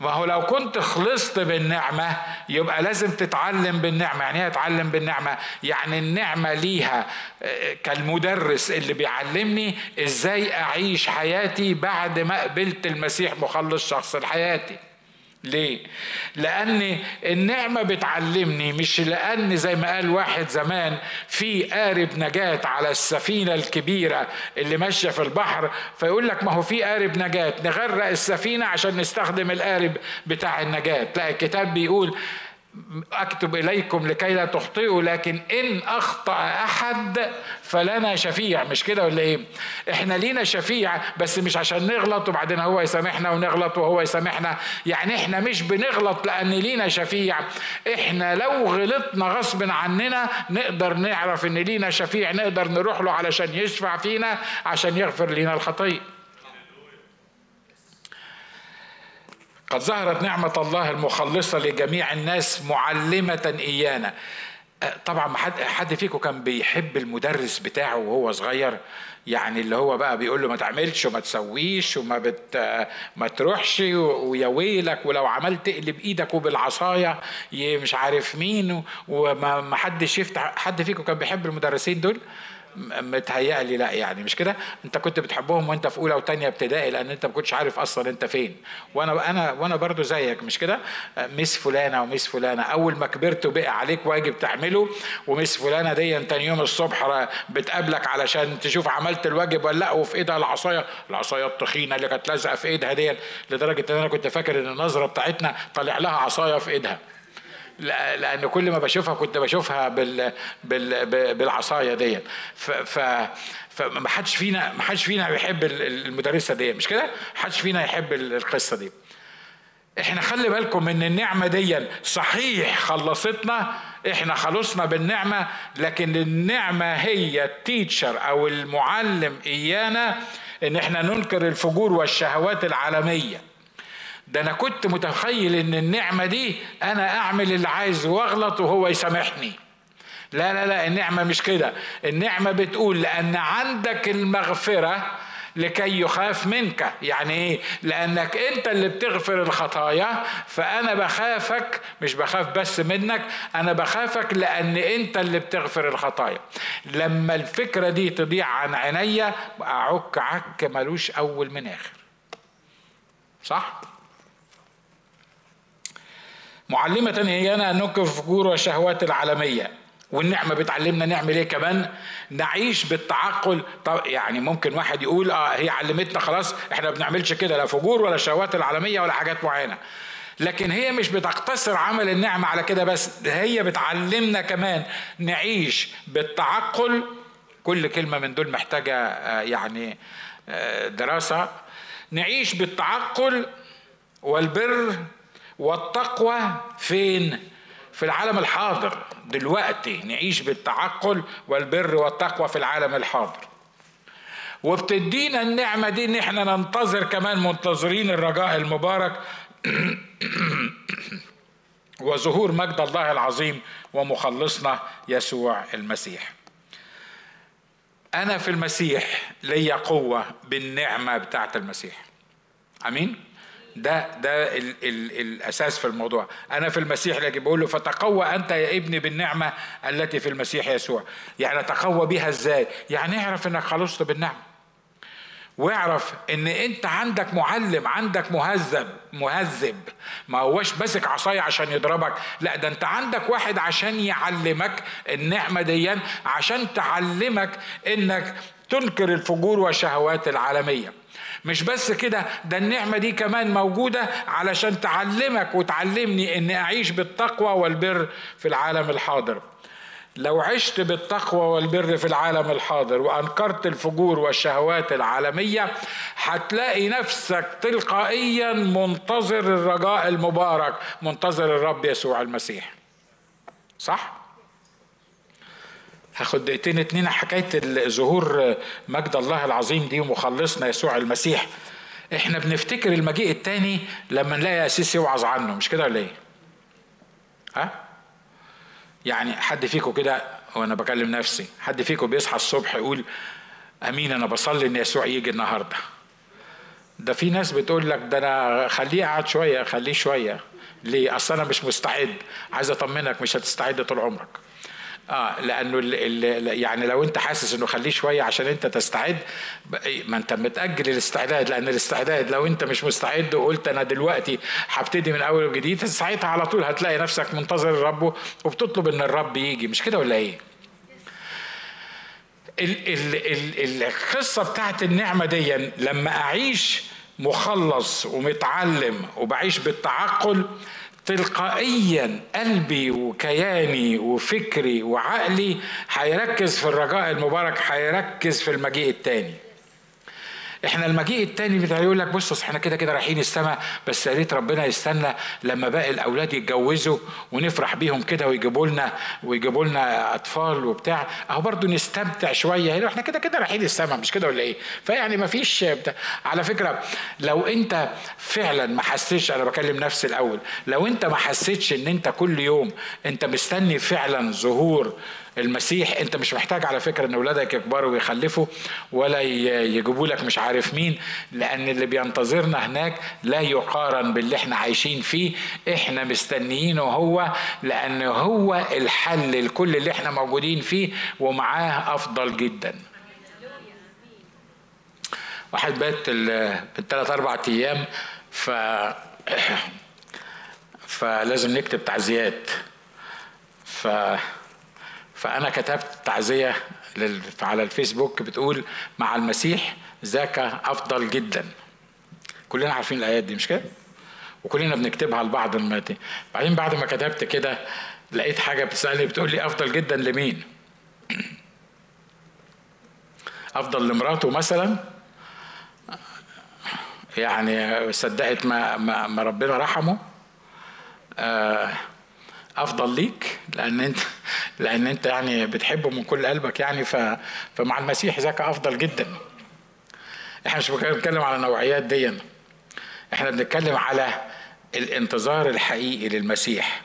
ما هو لو كنت خلصت بالنعمة يبقى لازم تتعلم بالنعمة. يعني إيه أتعلم بالنعمة؟ يعني النعمة ليها آه، كالمدرس اللي بيعلمني إزاي أعيش حياتي بعد ما قبلت المسيح مخلص شخص لحياتي. ليه؟ لأن النعمة بتعلمني مش لأن زي ما قال واحد زمان في قارب نجاة على السفينة الكبيرة اللي ماشية في البحر فيقول لك ما هو في قارب نجاة نغرق السفينة عشان نستخدم القارب بتاع النجاة لا الكتاب بيقول أكتب إليكم لكي لا تخطئوا لكن إن أخطأ أحد فلنا شفيع. مش كده ولا إيه؟ إحنا لينا شفيع بس مش عشان نغلط وبعدين هو يسامحنا ونغلط وهو يسامحنا. يعني إحنا مش بنغلط لأن لينا شفيع. إحنا لو غلطنا غصب عننا نقدر نعرف إن لينا شفيع نقدر نروح له علشان يشفع فينا عشان يغفر لنا الخطيه قد ظهرت نعمة الله المخلصة لجميع الناس معلمة إيانا. طبعا ما حد حد فيكم كان بيحب المدرس بتاعه وهو صغير؟ يعني اللي هو بقى بيقول له ما تعملش وما تسويش وما بت ما تروحش ويا ويلك ولو عملت اقلب إيدك وبالعصاية مش عارف مين وما حدش يفتح حد فيكم كان بيحب المدرسين دول؟ متهيألي لا يعني. مش كده؟ انت كنت بتحبهم وانت في أولى وثانيه ابتدائي لأن انت ما كنتش عارف أصلا انت فين. وأنا أنا وأنا برضو زيك مش كده؟ ميس فلانة وميس فلانة أول ما كبرت وبقى عليك واجب تعمله وميس فلانة دي تاني يوم الصبح بتقابلك علشان تشوف عملت الواجب ولا لأ وفي إيدها العصاية. العصاية التخينة اللي كانت لازقة في إيدها دي لدرجة إن أنا كنت فاكر إن النظرة بتاعتنا طالع لها عصاية في إيدها. لأن كل ما بشوفها كنت بشوفها بال بال بالعصاية دي ف, فما حدش فينا ما حدش فينا بيحب المدرسة دي مش كده؟ حدش فينا يحب القصة دي. إحنا خلي بالكم إن النعمة دي صحيح خلصتنا إحنا خلصنا بالنعمة لكن النعمة هي التيتشر أو المعلم إيانا إن إحنا ننكر الفجور والشهوات العالمية ده أنا كنت متخيل ان النعمة دي أنا اعمل اللي عايزه واغلط وهو يسامحني. لا لا لا النعمة مش كده. النعمة بتقول لأن عندك المغفرة لكي يخاف منك. يعني إيه؟ لأنك أنت اللي بتغفر الخطايا فأنا بخافك مش بخاف بس منك أنا بخافك لأن أنت اللي بتغفر الخطايا. لما الفكرة دي تضيع عن عينيا أعك عك ملوش أول من آخر. صح؟ معلمة هينا أن ننكر الفجور والشهوات العالمية. والنعمة بتعلمنا نعمل إيه كمان؟ نعيش بالتعقل. طب يعني ممكن واحد يقول آه هي علمتنا خلاص إحنا ما بنعملش كده لا فجور ولا شهوات العالمية ولا حاجات معينة. لكن هي مش بتقتصر عمل النعمة على كده بس هي بتعلمنا كمان نعيش بالتعقل. كل كلمة من دول محتاجة آه، يعني آه، دراسة. نعيش بالتعقل والبر والتقوى فين؟ في العالم الحاضر. دلوقتي نعيش بالتعقل والبر والتقوى في العالم الحاضر. وبتدينا النعمة دي إن إحنا ننتظر كمان منتظرين الرجاء المبارك. *coughs* وظهور مجد الله العظيم ومخلصنا يسوع المسيح. أنا في المسيح ليا قوة بالنعمة بتاعت المسيح. آمين؟ ده ده ال ال الأساس في الموضوع. أنا في المسيح لكن بقول له فتقوى أنت يا ابني بالنعمة التي في المسيح يسوع. يعني تقوى بها إزاي؟ يعني اعرف إنك خلصت بالنعمة. واعرف إن أنت عندك معلم عندك مهذب مهذب. ما هوش ماسك عصاية عشان يضربك. لا ده أنت عندك واحد عشان يعلمك النعمة دي عشان تعلمك إنك تنكر الفجور والشهوات العالمية. مش بس كده ده النعمة دي كمان موجودة علشان تعلمك وتعلمني إني أعيش بالتقوى والبر في العالم الحاضر. لو عشت بالتقوى والبر في العالم الحاضر وأنكرت الفجور والشهوات العالمية هتلاقي نفسك تلقائيا منتظر الرجاء المبارك منتظر الرب يسوع المسيح. صح؟ هاخد دقيقتين اتنين. حكاية ظهور مجد الله العظيم دي ومخلصنا يسوع المسيح. إحنا بنفتكر المجيء التاني لما نلاقي اسيس يوعظ عنه. مش كده ولا إيه؟ ها؟ يعني حد فيكم كده وأنا بكلم نفسي حد فيكم بيصحى الصبح يقول أمين أنا بصلي إن يسوع يجي النهارده. ده في ناس بتقول لك ده أنا خليه قاعد شوية خليه شوية. ليه؟ أصل أنا مش مستعد. عايز أطمنك مش هتستعد طول عمرك. آه لأنه ال ال يعني لو أنت حاسس إنه خليه شوية عشان أنت تستعد ما أنت متأجل الاستعداد لأن الاستعداد لو أنت مش مستعد وقلت أنا دلوقتي هبتدي من أول وجديد ساعتها على طول هتلاقي نفسك منتظر الرب وبتطلب إن الرب يجي مش كده ولا إيه؟ ال ال ال القصة بتاعت النعمة دي لما أعيش مخلص ومتعلم وبعيش بالتعقل تلقائيا قلبي وكياني وفكري وعقلي هيركز في الرجاء المبارك هيركز في المجيء التاني. إحنا المجيء التاني بتاع يقول لك بص إحنا كده كده رايحين السماء بس يا ريت ربنا يستنى لما باقي الأولاد يتجوزوا ونفرح بيهم كده ويجيبوا لنا ويجيبوا لنا أطفال وبتاع أهو برضه نستمتع شوية إحنا كده كده رايحين السماء مش كده ولا إيه؟ فيعني ما فيش بتاع. على فكرة لو أنت فعلا ما حسيتش أنا بكلم نفسي الأول لو أنت ما حسيتش إن أنت كل يوم أنت مستني فعلا ظهور المسيح انت مش محتاج على فكرة ان اولادك يكبروا ويخلفوا ولا يجيبوا لك مش عارف مين لأن اللي بينتظرنا هناك لا يقارن باللي إحنا عايشين فيه. إحنا مستنيينه هو لأن هو الحل لكل اللي إحنا موجودين فيه ومعاه أفضل جدا. واحد بات بالثلاث أربع أيام ف *clears throat* فلازم نكتب تعزيات. ف فأنا كتبت تعزية على الفيسبوك بتقول مع المسيح ذاك أفضل جدا. كلنا عارفين الآيات دي مش كده؟ وكلنا بنكتبها لبعض الماتي بعدين بعد ما كتبت كده لقيت حاجة بتسألني بتقول لي أفضل جدا لمين؟ *clears throat* أفضل لمراته مثلا؟ يعني صدقت ما, ما, ما ربنا رحمه؟ آه، أفضل ليك لأن أنت لأن أنت يعني بتحبه من كل قلبك يعني فمع المسيح ذاك أفضل جدا. إحنا مش بنتكلم على نوعيات دي. إحنا بنتكلم على الانتظار الحقيقي للمسيح.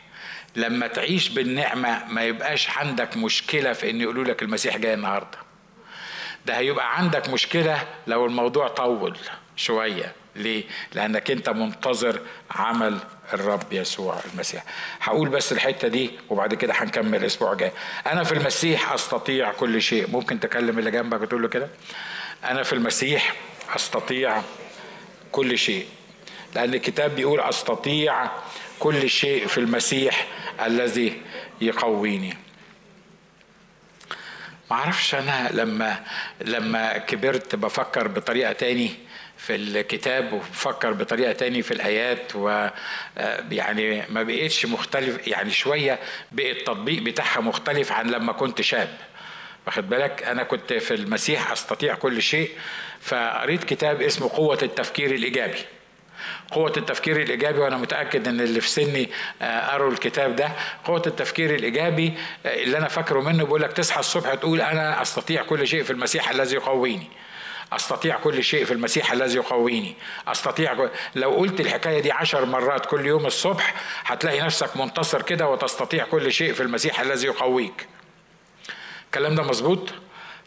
لما تعيش بالنعمة ما يبقاش عندك مشكلة في إن يقولوا لك المسيح جاي النهارده. ده هيبقى عندك مشكلة لو الموضوع طول شوية. ليه؟ لأنك أنت منتظر عمل الرب يسوع المسيح. هقول بس الحتة دي وبعد كده هنكمل الأسبوع الجاي. أنا في المسيح أستطيع كل شيء. ممكن تكلم اللي جنبك وتقول له كده؟ أنا في المسيح أستطيع كل شيء. لأن الكتاب بيقول أستطيع كل شيء في المسيح الذي يقويني. معرفش أنا لما لما كبرت بفكر بطريقة تاني. في الكتاب وفكر بطريقة تاني في الآيات و آه، يعني ما بقيتش مختلف يعني شوية بقى التطبيق بتاعها مختلف عن لما كنت شاب. واخد بالك؟ أنا كنت في المسيح أستطيع كل شيء فقريت كتاب اسمه قوة التفكير الإيجابي. قوة التفكير الإيجابي وأنا متأكد إن اللي في سني آه، قروا الكتاب ده. قوة التفكير الإيجابي آه، اللي أنا فاكره منه بيقول لك تصحى الصبح تقول أنا أستطيع كل شيء في المسيح الذي يقويني. أستطيع كل شيء في المسيح الذي يقويني. أستطيع لو قلت الحكاية دي عشر مرات كل يوم الصبح هتلاقي نفسك منتصر كده وتستطيع كل شيء في المسيح الذي يقويك. الكلام ده مظبوط؟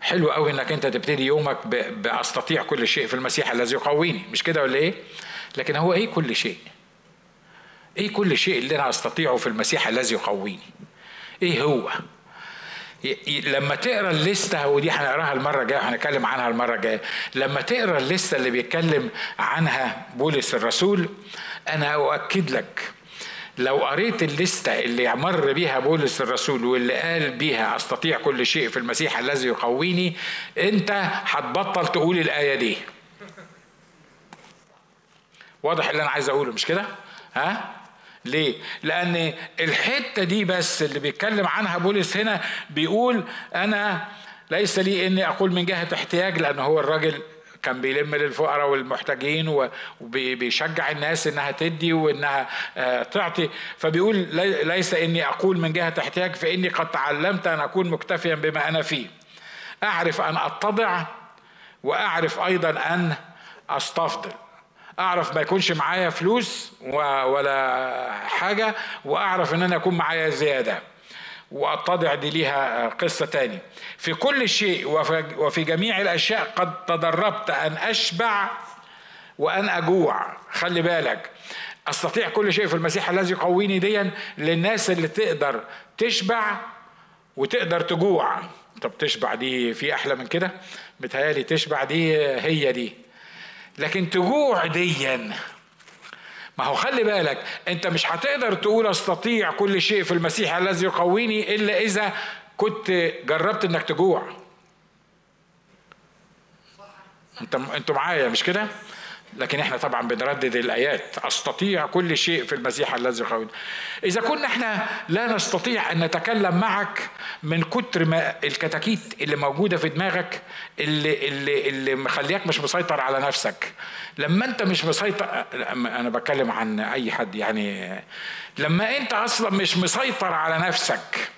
حلو قوي إنك أنت تبتدي يومك بأستطيع كل شيء في المسيح الذي يقويني. مش كده ولا إيه؟ لكن هو إيه كل شيء؟ إيه كل شيء اللي أنا أستطيعه في المسيح الذي يقويني؟ إيه هو؟ لما تقرأ الليستة ودي هنقراها المرة الجاية وهنتكلم عنها المرة الجاية لما تقرأ الليستة اللي بيتكلم عنها بولس الرسول أنا أؤكد لك لو قريت الليستة اللي مر بيها بولس الرسول واللي قال بيها أستطيع كل شيء في المسيح الذي يقويني أنت هتبطل تقول الآية دي. واضح اللي أنا عايز أقوله مش كده؟ ها؟ ليه؟ لأن الحتة دي بس اللي بيتكلم عنها بولس هنا بيقول أنا ليس لي إني أقول من جهة احتياج لأن هو الراجل كان بيلم للفقراء والمحتاجين وبيشجع الناس إنها تدي وإنها آه، تعطي. فبيقول ليس إني أقول من جهة احتياج فإني قد تعلمت أن أكون مكتفيا بما أنا فيه. أعرف أن أتضع وأعرف أيضا أن أستفضل. أعرف ما يكونش معايا فلوس ولا حاجة وأعرف إن أنا يكون معايا زيادة. واتضع دي ليها قصة تاني. في كل شيء وفي جميع الأشياء قد تدربت أن أشبع وأن أجوع. خلي بالك. أستطيع كل شيء في المسيح الذي يقويني ديا للناس اللي تقدر تشبع وتقدر تجوع. طب تشبع دي في أحلى من كده؟ متهيألي تشبع دي هي دي. لكن تجوع ديا. ما هو خلي بالك أنت مش هتقدر تقول أستطيع كل شيء في المسيح الذي يقويني إلا إذا كنت جربت إنك تجوع. أنت أنتوا معايا مش كده؟ لكن إحنا طبعا بنردد الآيات. أستطيع كل شيء في المسيح الذي يقويني إذا كنا إحنا لا نستطيع أن نتكلم معك من كتر ما الكتاكيت اللي موجودة في دماغك اللي اللي اللي مخلياك مش مسيطر على نفسك. لما أنت مش مسيطر أنا بتكلم عن أي حد يعني لما أنت أصلا مش مسيطر على نفسك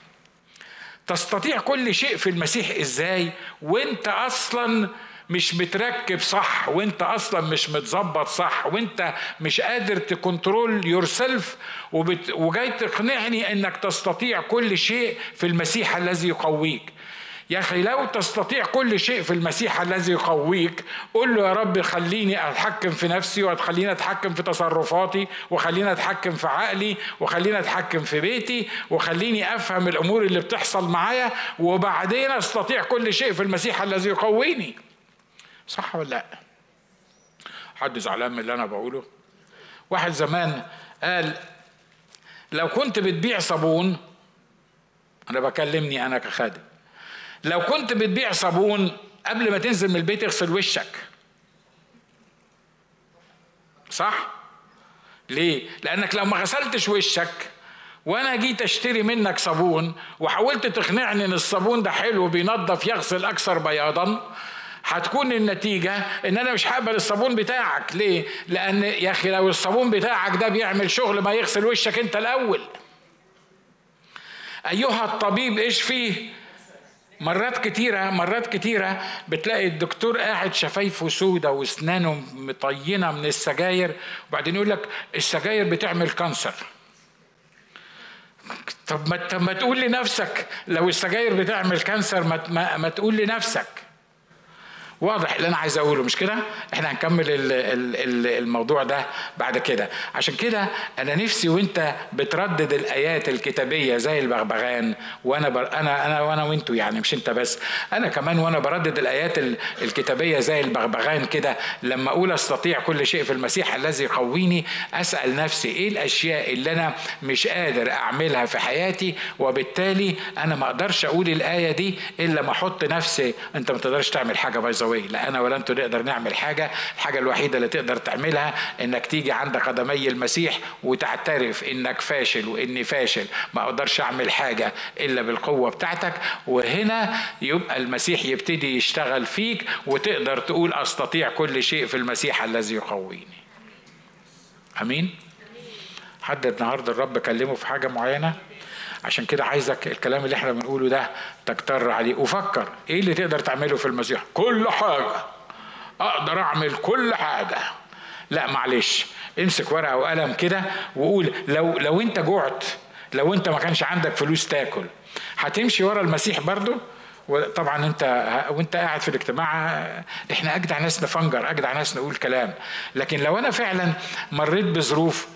تستطيع كل شيء في المسيح إزاي؟ وأنت أصلا مش متركب صح وانت أصلا مش متظبط صح وانت مش قادر ت control yourself وجاي تقنعني انك تستطيع كل شيء في المسيح الذي يقويك. يا أخي لو تستطيع كل شيء في المسيح الذي يقويك قل له يا رب خليني أتحكم في نفسي وخليني أتحكم في تصرفاتي وخليني أتحكم في عقلي وخليني أتحكم في بيتي وخليني أفهم الأمور اللي بتحصل معايا وبعدين أستطيع كل شيء في المسيح الذي يقويني. صح ولا لا؟ حد زعلان من اللي أنا بقوله؟ واحد زمان قال لو كنت بتبيع صابون أنا بكلمني أنا كخادم لو كنت بتبيع صابون قبل ما تنزل من البيت اغسل وشك صح؟ ليه؟ لأنك لو ما غسلتش وشك وأنا جيت أشتري منك صابون وحاولت تقنعني إن الصابون ده حلو بينظف يغسل أكثر بياضا هتكون النتيجة إن أنا مش هقبل الصابون بتاعك، ليه؟ لأن يا أخي لو الصابون بتاعك ده بيعمل شغل ما يغسل وشك أنت الأول. أيها الطبيب إيش فيه؟ مرات كتيرة مرات كتيرة بتلاقي الدكتور قاعد شفايفه سودة وأسنانه مطينة من السجاير وبعدين يقول لك السجاير بتعمل cancer طب ما طب ما تقول لنفسك لو السجاير بتعمل cancer ما, ما, ما تقول لنفسك واضح اللي أنا عايز أقوله مش كده؟ إحنا هنكمل الموضوع ده بعد كده. عشان كده أنا نفسي وأنت بتردد الآيات الكتابية زي البغبغان وأنا بر... أنا أنا وأنا وأنتوا يعني مش أنت بس. أنا كمان وأنا بردد الآيات الكتابية زي البغبغان كده لما أقول أستطيع كل شيء في المسيح الذي يقويني أسأل نفسي إيه الأشياء اللي أنا مش قادر أعملها في حياتي؟ وبالتالي أنا ما أقدرش أقول الآية دي إلا ما أحط نفسي أنت ما تقدرش تعمل حاجة by the way لا أنا ولا أنتوا نقدر نعمل حاجة. الحاجة الوحيدة اللي تقدر تعملها إنك تيجي عند قدمي المسيح وتعترف إنك فاشل وإني فاشل. ما أقدرش أعمل حاجة إلا بالقوة بتاعتك. وهنا يبقى المسيح يبتدي يشتغل فيك وتقدر تقول أستطيع كل شيء في المسيح الذي يقويني. آمين؟ حد النهارده الرب كلمه في حاجة معينة؟ عشان كده عايزك الكلام اللي إحنا بنقوله ده تكتر عليه. وفكر إيه اللي تقدر تعمله في المسيح كل حاجة. أقدر أعمل كل حاجة. لا معلش. امسك ورقة وقلم كده وقول لو لو أنت جعت لو أنت ما كانش عندك فلوس تاكل هتمشي ورا المسيح برضو؟ وطبعا انت وانت قاعد في الاجتماع إحنا اجدع ناس نفنجر اجدع ناس نقول كلام. لكن لو أنا فعلا مريت بظروف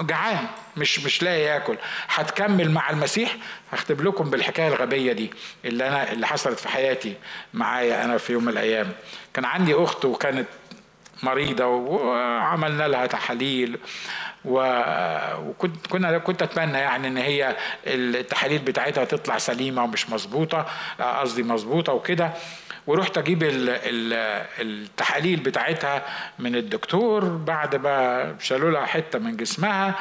جعان مش مش لاقي ياكل هتكمل مع المسيح؟ هختم لكم بالحكاية الغبية دي اللي أنا اللي حصلت في حياتي معايا أنا في يوم من الأيام. كان عندي أخت وكانت مريضة وعملنا لها تحاليل. وكنت كنا كنت أتمنى يعني إن هي التحاليل بتاعتها تطلع سليمة ومش مظبوطة قصدي مظبوطة وكده. ورحت أجيب التحاليل بتاعتها من الدكتور. بعد ما شالوا لها حتة من جسمها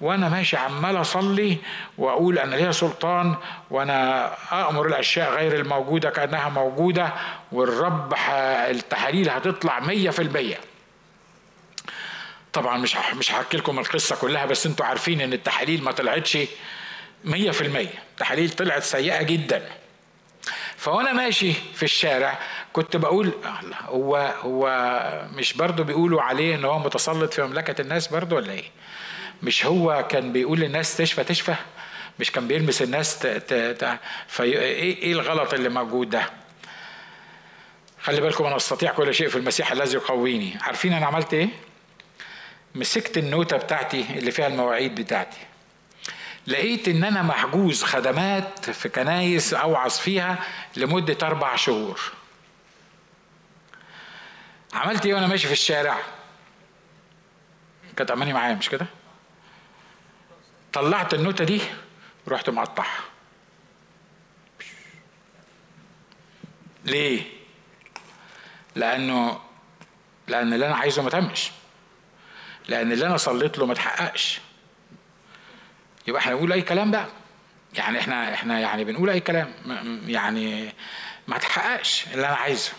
وأنا ماشي عمال أصلي وأقول أنا ليا سلطان وأنا أمر الأشياء غير الموجودة كأنها موجودة والرب التحاليل هتطلع مية في المية. طبعا مش مش هحكي لكم القصة كلها بس أنتوا عارفين إن التحاليل ما طلعتش مية في المية. التحاليل طلعت سيئة جدا. فوانا ماشي في الشارع كنت بقول هو هو مش برضه بيقولوا عليه إن هو متسلط في مملكة الناس برضه ولا إيه؟ مش هو كان بيقول للناس تشفى تشفى؟ مش كان بيلمس الناس ت... ت... ت... في إيه إيه الغلط اللي موجود ده؟ خلي بالكم أنا أستطيع كل شيء في المسيح الذي يقويني. عارفين أنا عملت إيه؟ مسكت النوتة بتاعتي اللي فيها المواعيد بتاعتي. لقيت إن أنا محجوز خدمات في كنايس أوعظ فيها لمدة أربع شهور. عملت إيه وأنا ماشي في الشارع؟ كانت اماني معايا مش كده؟ طلعت النوتة دي رحت مقطعها. ليه؟ لأنه لأن اللي أنا عايزه ما تمش. لأن اللي أنا صليت له ما تحققش يبقى إحنا نقول أي كلام بقى. يعني إحنا إحنا يعني بنقول أي كلام. يعني ما تحققش اللي أنا عايزه.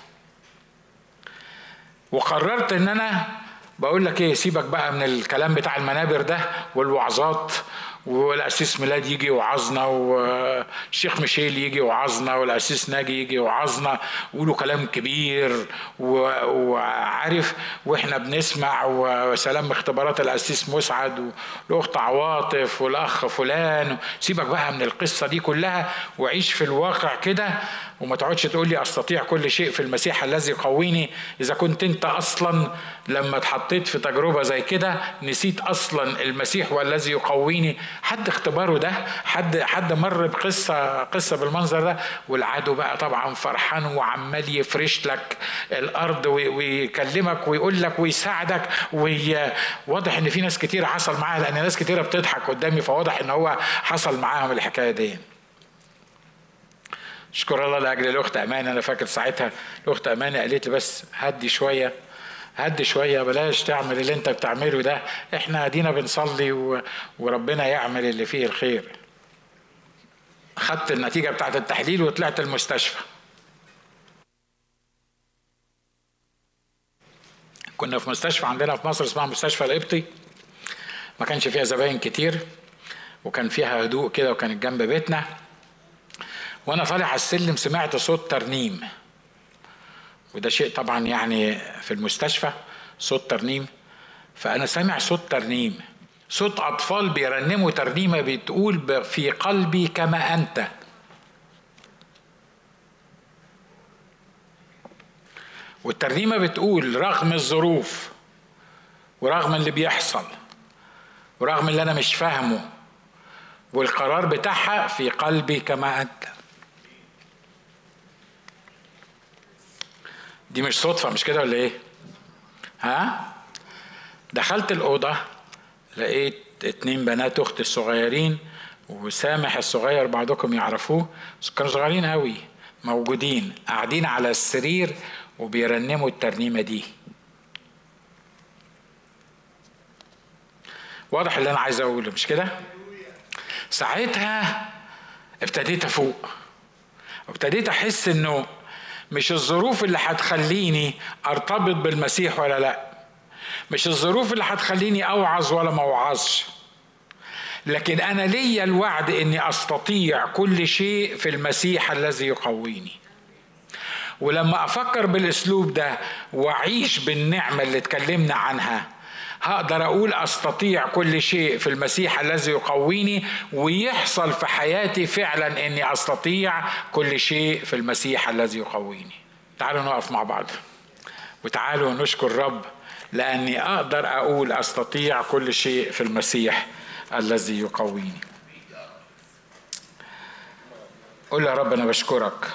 وقررت إن أنا بقول لك إيه سيبك بقى من الكلام بتاع المنابر ده والوعظات والأسيس ميلاد يجي يوعظنا والشيخ ميشيل يجي يوعظنا والأسيس ناجي يجي يوعظنا ويقولوا كلام كبير وعارف وإحنا بنسمع وسلام اختبارات الأسيس مسعد والأخت عواطف والأخ فلان سيبك بقى من القصة دي كلها وعيش في الواقع كده. وما تقعدش تقول لي أستطيع كل شيء في المسيح الذي يقويني. إذا كنت أنت أصلا لما اتحطيت في تجربة زي كده نسيت أصلا المسيح والذي يقويني. حد اختباره ده؟ حد حد مر بقصة قصة بالمنظر ده؟ والعدو بقى طبعا فرحان وعمال يفرش لك الأرض ويكلمك ويقول لك ويساعدك. وواضح إن في ناس كتير حصل معاها لأن ناس كتيرة بتضحك قدامي فواضح إن هو حصل معاهم الحكاية دي. اشكر الله لأجل الأخت أمان أنا فاكر ساعتها الأخت أمان قالت لي بس هدي شوية هدي شوية بلاش تعمل اللي أنت بتعمله ده. إحنا ادينا بنصلي و... وربنا يعمل اللي فيه الخير. خدت النتيجة بتاعت التحليل وطلعت المستشفى. كنا في مستشفى عندنا في مصر اسمها مستشفى القبطي. ما كانش فيها زباين كتير وكان فيها هدوء كده وكانت جنب بيتنا. وأنا طالع على السلم سمعت صوت ترنيم. وده شيء طبعا يعني في المستشفى صوت ترنيم. فأنا سامع صوت ترنيم. صوت أطفال بيرنموا ترنيمة بتقول في قلبي كما أنت. والترنيمة بتقول رغم الظروف ورغم اللي بيحصل ورغم اللي أنا مش فاهمه والقرار بتاعها في قلبي كما أنت. دي مش صدفة مش كده ولا إيه؟ ها؟ دخلت الأوضة لقيت اتنين بنات أختي الصغيرين وسامح الصغير بعضكم يعرفوه كانوا صغيرين قوي موجودين قاعدين على السرير وبيرنموا الترنيمة دي. واضح اللي أنا عايز أقوله مش كده؟ ساعتها ابتديت أفوق وابتديت أحس إنه مش الظروف اللي هتخليني أرتبط بالمسيح ولا لأ. مش الظروف اللي هتخليني أوعظ ولا ما أوعظش. لكن أنا ليا الوعد إني أستطيع كل شيء في المسيح الذي يقويني. ولما أفكر بالأسلوب ده وأعيش بالنعمة اللي اتكلمنا عنها هقدر أقول أستطيع كل شيء في المسيح الذي يقويني ويحصل في حياتي فعلا إني أستطيع كل شيء في المسيح الذي يقويني. تعالوا نقف مع بعض. وتعالوا نشكر الرب لأني أقدر أقول أستطيع كل شيء في المسيح الذي يقويني. قول يا رب أنا بشكرك.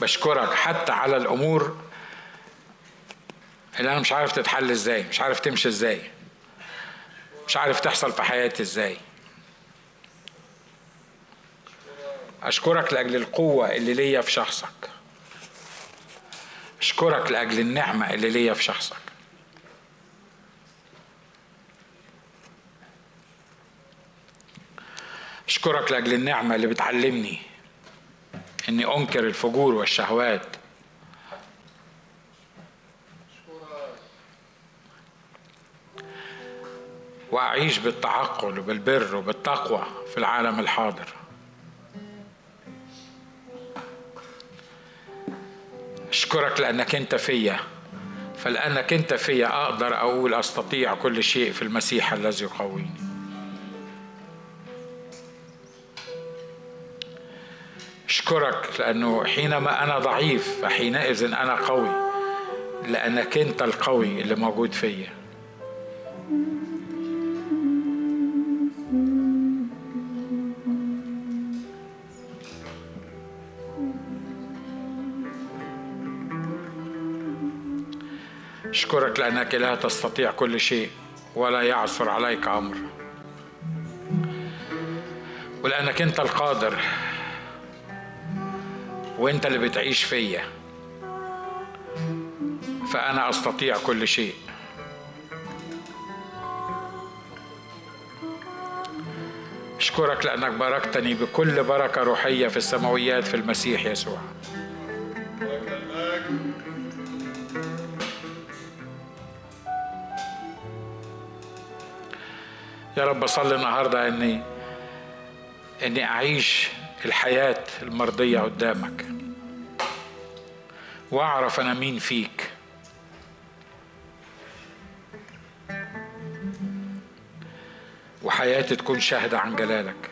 بشكرك حتى على الأمور اللي أنا مش عارف تتحل إزاي مش عارف تمشي إزاي. مش عارف تحصل في حياتي إزاي. أشكرك لأجل القوة اللي ليا في شخصك. أشكرك لأجل النعمة اللي ليا في شخصك. أشكرك لأجل النعمة اللي بتعلمني إني أنكر الفجور والشهوات وأعيش بالتعقل وبالبر وبالتقوى في العالم الحاضر. أشكرك لأنك أنت فيا. فلأنك أنت فيا أقدر أقول أستطيع كل شيء في المسيح الذي يقويني. أشكرك لأنه حينما أنا ضعيف فحينئذ أنا قوي. لأنك أنت القوي اللي موجود فيا. أشكرك لأنك لا تستطيع كل شيء ولا يعثر عليك أمر. ولأنك أنت القادر وأنت اللي بتعيش فيا. فأنا أستطيع كل شيء. أشكرك لأنك باركتني بكل بركة روحية في السماويات في المسيح يسوع. يا رب صلي النهارده اني إني أعيش الحياة المرضية قدامك. وأعرف أنا مين فيك. وحياتي تكون شاهدة عن جلالك.